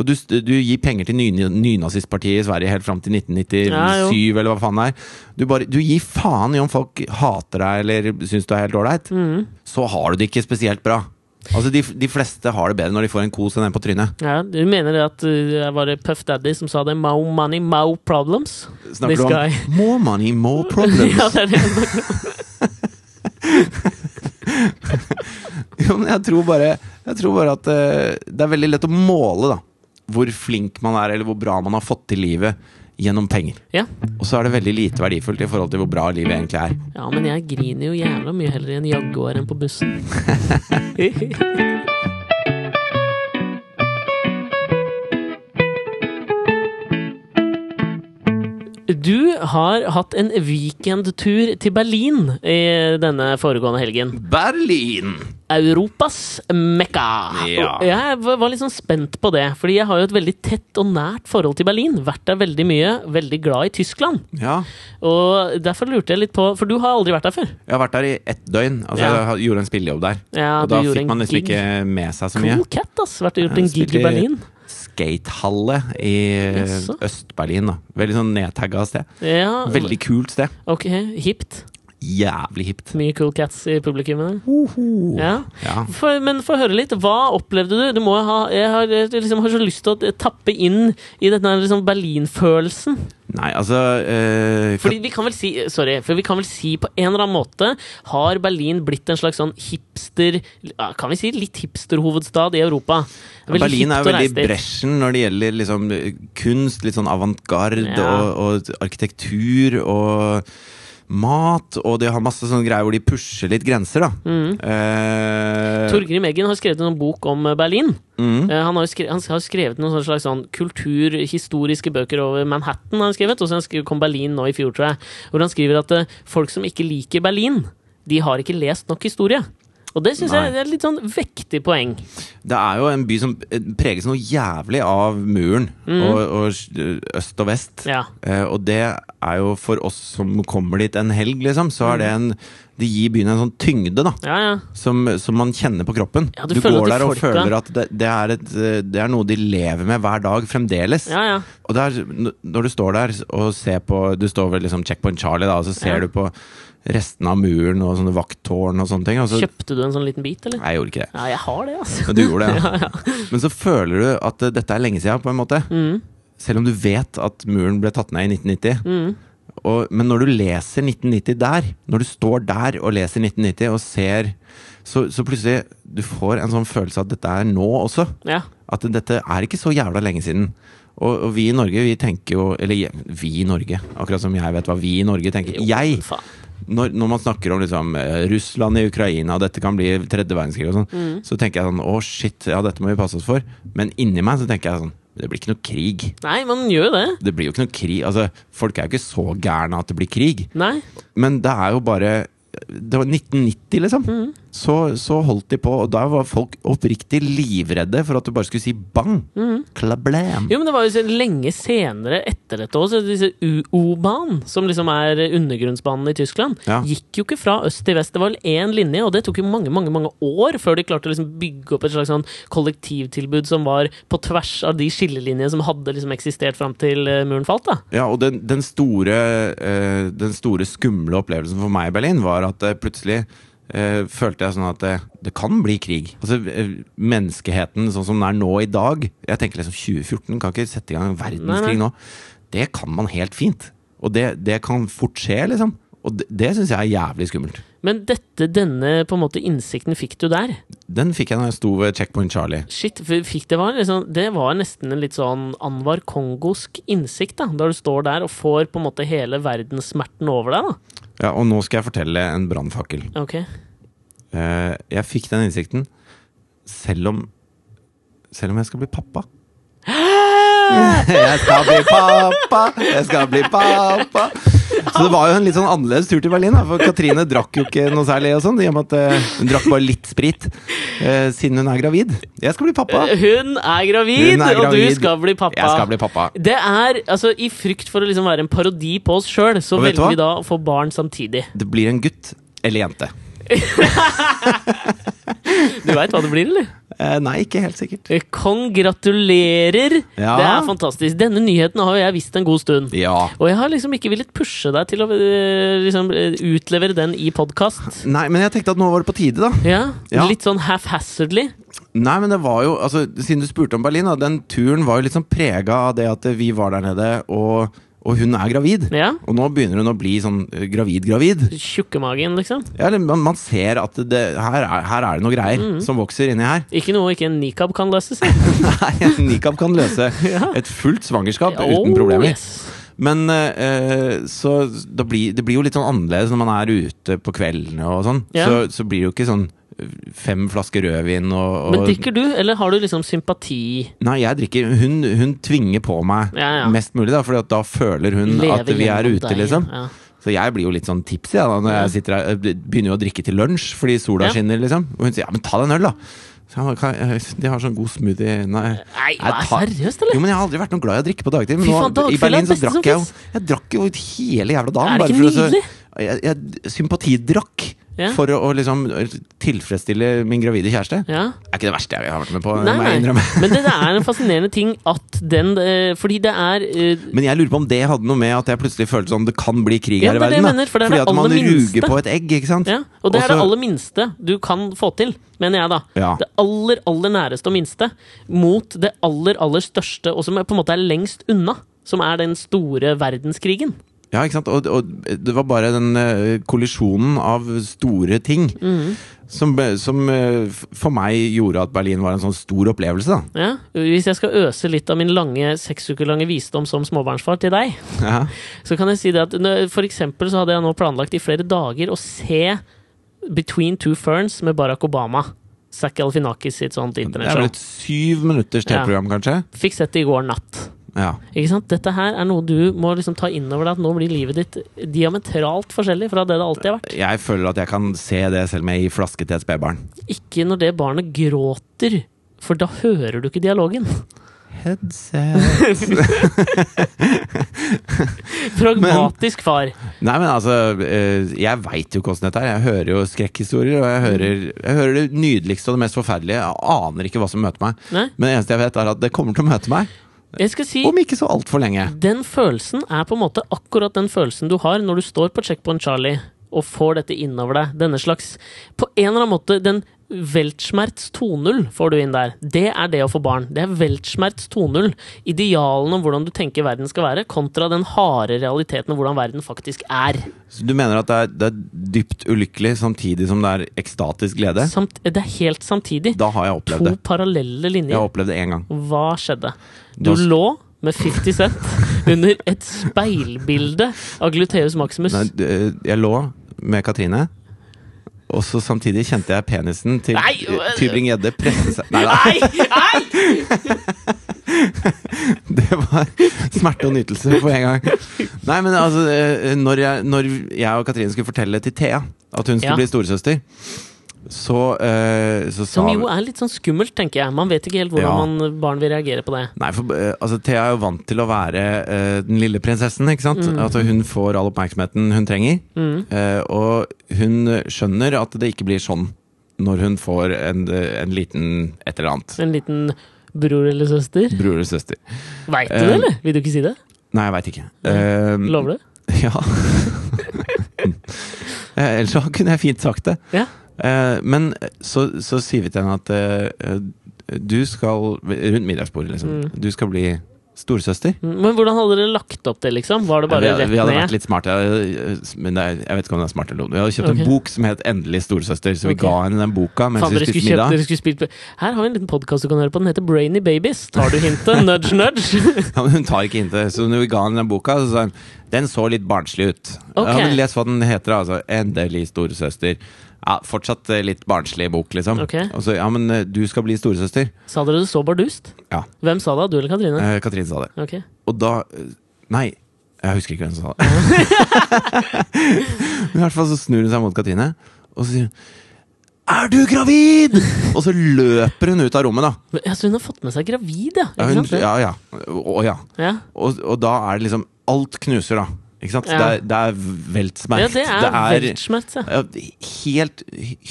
og du, du gir penger til ny, nynazistpartiet i Sverige helt fram til 1997, Ja, eller hva faen det er du, bare, du gir faen i om folk hater deg eller syns du er helt ålreit, Mm. så har du det ikke spesielt bra. Altså, de, de fleste har det bedre når de får en kos enn en på trynet. Ja, du mener det at det var det Puff Daddy som sa det? Mo money, mo problems? Snakker This du om guy. more money, more problems? ja, det er det. Jo, men jeg tror bare, jeg tror bare at uh, det er veldig lett å måle da hvor flink man er, eller hvor bra man har fått til livet gjennom penger. Ja. Og så er det veldig lite verdifullt i forhold til hvor bra livet egentlig er. ja, men jeg griner jo jævla mye heller i en Jaguar enn på bussen. Du har hatt en weekendtur til Berlin i denne foregående helgen. Berlin! Europas mekka. Ja. Jeg var litt sånn spent på det, fordi jeg har jo et veldig tett og nært forhold til Berlin. Vært der veldig mye. Veldig glad i Tyskland. Ja, Og derfor lurte jeg litt på For du har aldri vært der før? jeg har vært der i ett døgn. Altså, Ja. Jeg gjorde en spillejobb der. Ja, og da fikk man liksom ikke med seg så mye. Cool cat, ass. Vært og gjort en gig i Berlin. Skatehalle i Øst-Berlin. Veldig sånn nedtagga sted. Ja, Veldig kult sted. Ok, hipt. Jævlig hipt. Mye cool cats i publikummet. Ja. Ja. For, men få høre litt. Hva opplevde du? Du ha Jeg har, liksom, har så lyst til å tappe inn i denne liksom, Berlin-følelsen. Nei, altså eh, Fordi vi kan vel si Sorry, for vi kan vel si på en eller annen måte Har Berlin blitt en slags sånn hipster Kan vi si litt hipsterhovedstad i Europa? Veldig Berlin er jo veldig bresjen når det gjelder liksom, kunst, litt sånn avantgarde Ja. og, og arkitektur og mat, og de har masse sånne greier hvor de pusher litt grenser, da. Mm. Eh, Torgrim Eggen har skrevet en bok om eh, Berlin. mm, Eh, Han har, skrevet, han har skrevet noen slags sånn kulturhistoriske bøker over Manhattan. Har han skrevet, Og så kom Berlin nå i fjor, tror jeg. Hvor han skriver at eh, folk som ikke liker Berlin, de har ikke lest nok historie. Og det syns jeg er et litt sånn vektig poeng. det er jo en by som eh, preges noe jævlig av muren, og, og øst og vest. Ja. Eh, og det er jo for oss som kommer dit en helg, liksom, så er det Mm. en Det gir byen en sånn tyngde, da. Ja, ja. Som, som man kjenner på kroppen. Ja, du du går de der og folka- føler at det, det, er et, eh, det er noe de lever med hver dag fremdeles. ja, ja. Og det er, når du står der og ser på Du står ved liksom Checkpoint Charlie, da, og så ser du på restene av muren og sånne vakttårn og sånne ting. Altså, Kjøpte du en sånn liten bit, eller? Nei, jeg gjorde ikke det. Ja, jeg har det, altså. Men du gjorde det, ja. Ja, ja. Men så føler du at eh, dette er lenge siden, på en måte. Mm, Selv om du vet at muren ble tatt ned i 1990. mm. Og, men når du leser 1990 der, når du står der og leser 1990 og ser så, så plutselig du får en sånn følelse av at dette er nå også. Ja. At dette er ikke så jævla lenge siden. Og, og vi i Norge, vi tenker jo Eller vi i Norge, akkurat som jeg vet hva vi i Norge tenker. Jeg! Når, når man snakker om liksom, eh, Russland i Ukraina, og dette kan bli tredje verdenskrig og sånn, Mm. så tenker jeg sånn Å, shit, ja, dette må vi passe oss for. Men inni meg så tenker jeg sånn Det blir ikke noe krig. Nei, man gjør det. Det blir jo ikke noe krig. Altså, folk er jo ikke så gærne at det blir krig. Nei. Men det er jo bare Det var 1990, liksom. Mm. Så, så holdt de på, og da var folk oppriktig livredde for at du bare skulle si bang. Mm. Klablam. Jo, men det var jo så lenge senere, etter dette så disse U- O-banen, som liksom er undergrunnsbanen i Tyskland, Ja. gikk jo ikke fra øst til vest. Det var vel én linje, og det tok jo mange mange, mange år før de klarte å liksom bygge opp et slags sånn kollektivtilbud som var på tvers av de skillelinjene som hadde liksom eksistert fram til eh, muren falt. da. Ja, og den, den, store, eh, den store skumle opplevelsen for meg i Berlin var at eh, plutselig eh, følte jeg sånn at det, det kan bli krig. Altså eh, Menneskeheten sånn som den er nå i dag Jeg tenker liksom 2014 kan ikke sette i gang en verdenskrig nå. Det kan man helt fint. Og det, det kan fort skje, liksom. Og det, det syns jeg er jævlig skummelt. Men dette, denne på en måte innsikten fikk du der. Den fikk jeg når jeg sto ved Checkpoint Charlie. Shit, det, var liksom, det var nesten en litt sånn Anwar Kongosk innsikt, da. Da du står der og får på en måte hele verdenssmerten over deg, da. Ja, Og nå skal jeg fortelle en brannfakkel. Ok. Eh, jeg fikk den innsikten selv om Selv om jeg skal bli pappa. jeg skal bli pappa, jeg skal bli pappa. Så det var jo en litt sånn annerledes tur til Berlin. Da, for Katrine drakk jo ikke noe særlig. og sånn, i og med at eh, Hun drakk bare litt sprit eh, siden hun er gravid. Jeg skal bli pappa. Hun er gravid, Hun er og du skal bli pappa. Jeg skal bli pappa. Det er, altså I frykt for å liksom være en parodi på oss sjøl, så velger vi da å få barn samtidig. Det blir en gutt eller jente. Du veit hva det blir, eller? Eh, nei, ikke helt sikkert. Kongratulerer! Ja. Det er fantastisk. Denne nyheten har jeg visst en god stund. Ja. Og jeg har liksom ikke villet pushe deg til å øh, liksom, øh, utlevere den i podkast. Nei, men jeg tenkte at nå var det på tide, da. Ja, Ja. Litt sånn half-hazardly. Nei, men det var jo altså, Siden du spurte om Berlin, da, den turen var jo litt sånn prega av det at vi var der nede, og, og hun er gravid. Ja. Og nå begynner hun å bli sånn eh, gravid-gravid. Tjukkemagen, liksom. Ja, man, man ser at det, her, er, her er det noe greier Mm. som vokser inni her. Ikke noe ikke en nikab kan løse si. Nei, en nikab kan løse Ja. et fullt svangerskap Oh, uten problemer. yes. Men eh, så det blir, det blir jo litt sånn annerledes når man er ute på kveldene og sånn. Ja. Så, så blir det jo ikke sånn eh, fem flasker rødvin og, og Men drikker du, eller har du liksom sympati? Nei, jeg drikker. Hun, hun tvinger på meg Ja, ja. mest mulig, da, for da føler hun Leve at vi er ute, deg, liksom. Ja. Så jeg blir jo litt sånn tipsy da, når jeg sitter her. Begynner jo å drikke til lunsj fordi sola skinner, liksom. Og hun sier ja, men ta deg en øl, da. De har sånn god smoothie Nei. Nei, hva er seriøst, eller? Jo, men jeg har aldri vært noe glad i å drikke på dagtid. Men nå, I er Berlin så drakk jeg jo. Jeg drakk jo hele jævla dagen. Er det ikke nydelig? så- Jeg, jeg sympatidrakk Ja. for å, å liksom tilfredsstille min gravide kjæreste. Ja. Er ikke det verste jeg har vært med på. Nei, nei. Men det er en fascinerende ting at den eh, Fordi det er uh, Men jeg lurer på om det hadde noe med at jeg plutselig følte sånn det kan bli krig her i er verden. mener, for Fordi at man ruger på et egg, ikke sant? Ja, og det er det aller minste du kan få til, mener jeg da. Ja. Det aller, aller næreste og minste mot det aller, aller største, og som på en måte er lengst unna. Som er den store verdenskrigen. Ja, ikke sant? Og, og det var bare den eh, kollisjonen av store ting mm. som, som eh, for meg gjorde at Berlin var en sånn stor opplevelse, da. Ja, hvis jeg skal øse litt av min lange, seks uker lange visdom som småbarnsfar til deg, Ja. så kan jeg si det at for eksempel så hadde jeg nå planlagt i flere dager å se Between Two Ferns med Barack Obama. Zack Alfinakis sitt sånt Det er vel et syv minutters TV-program, kanskje? Fikk sett det i går natt. Ja. Ikke sant? Dette her er noe du må liksom ta inn over deg, at nå blir livet ditt diametralt forskjellig fra det det alltid har vært. Jeg føler at jeg kan se det selv om jeg gir flaske til et spedbarn. Ikke når det barnet gråter, for da hører du ikke dialogen. Headset Pragmatisk far. Nei, men altså eh, Jeg veit jo hvordan dette er. Jeg hører jo skrekkhistorier, og jeg hører, jeg hører det nydeligste og det mest forferdelige. Jeg aner ikke hva som møter meg. Nei, Men det eneste jeg vet, er at det kommer til å møte meg. Jeg skal si Om ikke så altfor lenge. Den følelsen er på en måte akkurat den følelsen du har når du står på Checkpoint Charlie og får dette innover deg. Denne slags På en eller annen måte den Weltschmerz 2.0 får du inn der. Det er det å få barn. Det er Weltschmerz 2.0. Idealene om hvordan du tenker verden skal være, kontra den harde realiteten om hvordan verden faktisk er. Så du mener at det er, det er dypt ulykkelig samtidig som det er ekstatisk glede? Samt, det er helt samtidig. Da har jeg opplevd To det. parallelle Jeg har opplevd det én gang. Hva skjedde? Du Da- lå med 50 Cent under et speilbilde av Gluteus Maximus. Nei, jeg lå med Katrine, og så samtidig kjente jeg penisen til Tybring-Gjedde presse seg Nei da, det var smerte og nytelse på en gang. Nei, men altså, eh, når jeg, når jeg og Katrine skulle fortelle til Thea at hun skulle Ja. bli storesøster, så, eh, så Som jo er litt sånn skummelt, tenker jeg. Man vet ikke helt hvordan Ja. man, barn vil reagere på det. Nei, for eh, altså, Thea er jo vant til å være eh, den lille prinsessen, ikke sant? At hun får all oppmerksomheten hun trenger. Mm. Eh, og hun skjønner at det ikke blir sånn når hun får en, en liten et eller annet. En liten bror eller søster. Bror eller søster. Veit du Eh, det, eller? Vil du ikke si det? Nei, jeg veit ikke. Eh, Lover du? Ja. Eh, Ellers så kunne jeg fint sagt det. Ja. Eh, men så, så sier vi til henne at eh, du skal Rundt middagsbordet, liksom. Mm. Du skal bli storesøster. Men hvordan hadde dere lagt opp det, liksom? Var det bare vi, rett vi hadde ned? vært litt smarte, eh, men er, jeg vet ikke om det er smart eller noe. Vi hadde kjøpt okay. en bok som het 'Endelig storesøster', så vi okay. ga henne den boka mens Fan, vi spiste kjøpt, middag. spilt Her har vi en liten podkast du kan høre på. Den heter Brainy Babies. Tar du hintet? Nudge, nudge. Ja, men hun tar ikke hintet, Så når vi ga henne den boka, så sa hun den så litt barnslig ut. Okay. Ja, men Les hva den heter, altså. 'Endelig storesøster'. Ja, Fortsatt eh, litt barnslig bok, liksom. Okay. Og så, ja, men eh, du skal bli storesøster. Sa dere det så bardust? Ja. Hvem sa det? Du eller Katrine? Eh, Katrine sa det. Ok. Og da eh, Nei, jeg husker ikke hvem som sa det. Men I hvert fall så snur hun seg mot Katrine, og så sier hun Er du gravid?! Og så løper hun ut av rommet, da. Ja, så hun har fått med seg gravid, ja? Ja, hun, ja, ja. Å ja. ja. Og, og da er det liksom Alt knuser, da. Ikke sant? Ja. Det, er, er veltsmerkt. Ja, det er, Weltschmerz, ja. helt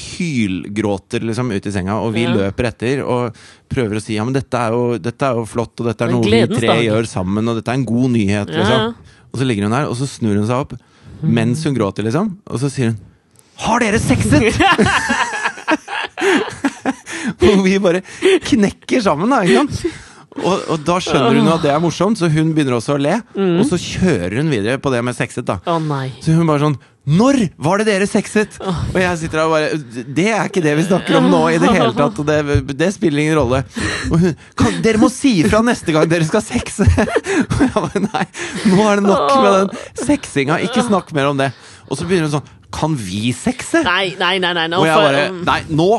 hylgråter liksom ut i senga, og vi Ja. løper etter og prøver å si ja, men dette er jo, dette er jo flott, og dette er noe vi tre dag. gjør sammen, og dette er en god nyhet, liksom. Og så ligger hun der, og så snur hun seg opp mens hun gråter, liksom, og så sier hun Har dere sexet?! og vi bare knekker sammen, da, ikke sant? Og, og da skjønner hun at det er morsomt, så hun begynner også å le. Mm. Og så kjører hun videre på det med sexet, da. Oh. Så hun bare sånn Når var det dere sexet? Og jeg sitter der og bare Det er ikke det vi snakker om nå i det hele tatt. Og det, det spiller ingen rolle. Hun kan, Dere må si ifra neste gang dere skal sexe! Og jeg bare Nei, nå er det nok med den sexinga. Ikke snakk mer om det. Og så begynner hun sånn Kan vi sexe? Nei, nei, nei. nei, Og jeg bare Nei, nå!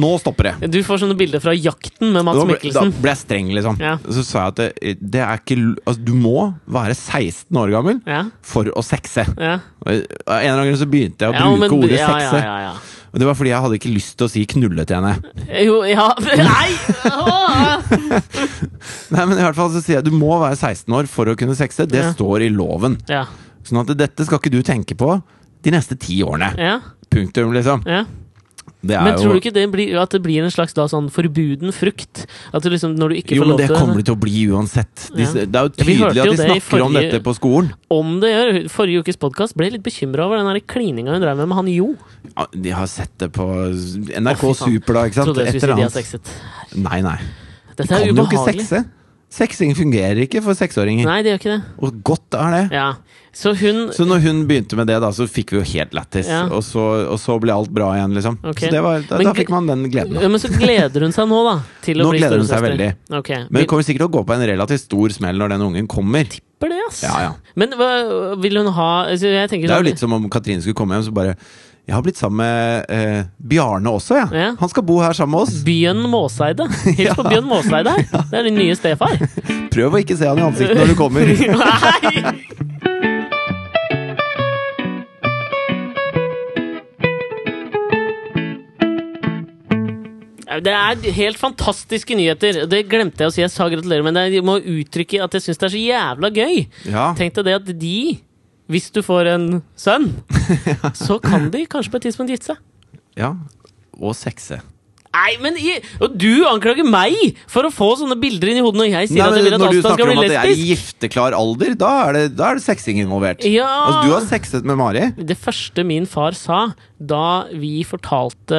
Nå stopper det. Du får sånne bilder fra jakten med Mads ble, da ble jeg streng, liksom. Ja. Så sa jeg at det, det er ikke altså, Du må være 16 år gammel Ja, for å sexe. ja. Og en eller annen gang så begynte jeg å bruke men- ordet sexe. Ja. Og det var fordi jeg hadde ikke lyst til å si knulle til henne. Jo, ja Nei! Nei, men i hvert fall så sier jeg Du må være 16 år for å kunne sexe. Det står i loven. Ja. Sånn at dette skal ikke du tenke på de neste ti årene. ja, Punktum, liksom. ja. Det er Men tror jo du ikke det blir, at det blir en slags da, sånn forbuden frukt? At du liksom, når du ikke Jo, får men lov det til kommer det til å bli uansett. De, Ja. Det er jo tydelig jo at de snakker forrige, om dette på skolen. Om det gjør Forrige ukes podkast ble jeg litt bekymra over den klininga hun drev med med han Jo. Ja, de har sett det på NRK oh. Super, da. ikke sant? Trodde jeg skulle si eller de har annet. sexet. Nei, nei. Dette Kan ubehagelig. jo ikke sexe. Sexing fungerer ikke for seksåringer. Nei, det gjør ikke det. Og godt er det. Ja. Så hun Så når hun begynte med det, da, så fikk vi jo helt lættis. Ja. Og, så, og så ble alt bra igjen, liksom. Okay. Så det var, da, Men da fikk man den gleden. ja, Men så gleder hun seg nå, da. Nå bli gleder hun seg veldig. Okay. Men hun kommer sikkert til å gå på en relativt stor smell når den ungen kommer. Tipper det, ass. Ja, ja. Men hva vil hun ha altså, Det er jo sånn- litt som om Katrine skulle komme hjem, så bare Jeg har blitt sammen med eh, Bjarne også, jeg. Ja. Han skal bo her sammen med oss. Bjørn Måseide. Hils på Bjørn Måseide. Det er din nye stefar. Prøv å ikke se han i ansiktet når du kommer. Nei! Det er helt fantastiske nyheter. Det glemte jeg å si. Jeg sa gratulerer, men jeg må uttrykke at jeg syns det er så jævla gøy. Ja. Tenk deg det at de, hvis du får en sønn, så kan de kanskje på et tidspunkt gifte seg. ja. Og sexe. Nei, men jeg, Og du anklager meg for å få sånne bilder inn i hodet når jeg sier Nei, at jeg vil at når du snakker om at det er gifteklar alder, da er det, da er det sexing involvert. Ja. Altså, du har sexet med Mari. Det første min far sa da vi fortalte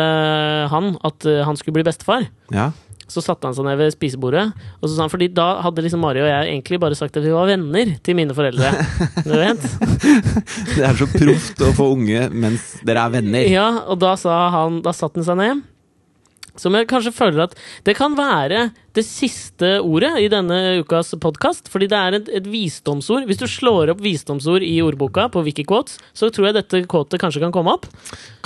han at eh, han skulle bli bestefar, Ja. så satte han seg ned ved spisebordet, og så sa han fordi da hadde liksom Mari og jeg egentlig bare sagt at vi var venner til mine foreldre. Du vet? Det er så proft å få unge mens dere er venner. Ja, og da sa han Da satte han seg ned. Som jeg kanskje føler at det kan være det siste ordet i denne ukas podkast. Fordi det er et, et visdomsord. Hvis du slår opp visdomsord i ordboka på Wikiquotes, så tror jeg dette quotet kanskje kan komme opp.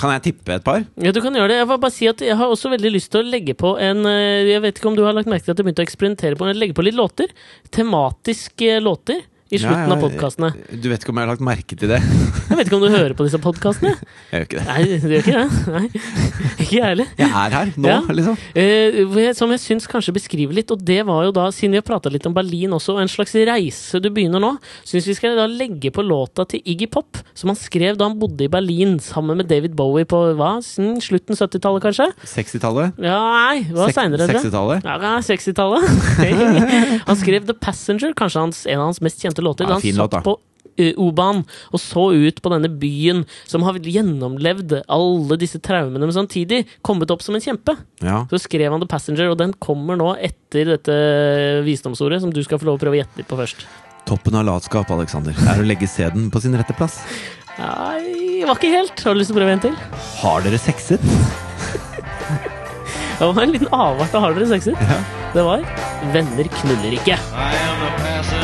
Kan jeg tippe et par? Ja, du kan gjøre det. Jeg vil bare si at jeg har også veldig lyst til å legge på en eh, Jeg vet ikke om du har lagt merke til at jeg begynte å eksperimentere på Legge på litt låter. Tematiske låter. I slutten Ja, av podkastene. Du vet ikke om jeg har lagt merke til det? Jeg vet ikke om du hører på disse podkastene? Jeg gjør ikke det. Nei, du gjør ikke det? Nei. Ikke jeg heller. Jeg er her nå, Ja. liksom. Eh, som jeg syns kanskje beskriver litt, og det var jo da, siden vi har prata litt om Berlin også, og en slags reise du begynner nå, syns vi skal da legge på låta til Iggy Pop, som han skrev da han bodde i Berlin sammen med David Bowie på hva, slutten 70-tallet, kanskje? 60-tallet? Ja, nei, det var seinere. 60-tallet? Ja, ja, 60-tallet. han skrev The Passenger, kanskje hans, en av hans mest kjente låter. Ja, da han satt på eh, O-banen og så ut på denne byen som har gjennomlevd alle disse traumene, men samtidig kommet opp som en kjempe. Ja. Så skrev han The Passenger, og den kommer nå etter dette visdomsordet, som du skal få lov å prøve å gjette litt på først. Toppen av latskap, Alexander, er å legge sæden på sin rette plass. Nei, var ikke helt. Har du lyst til å prøve en til? Har dere sexet? Det var en liten avart av Har dere sexet? Ja. Det var Venner knuller ikke. I am the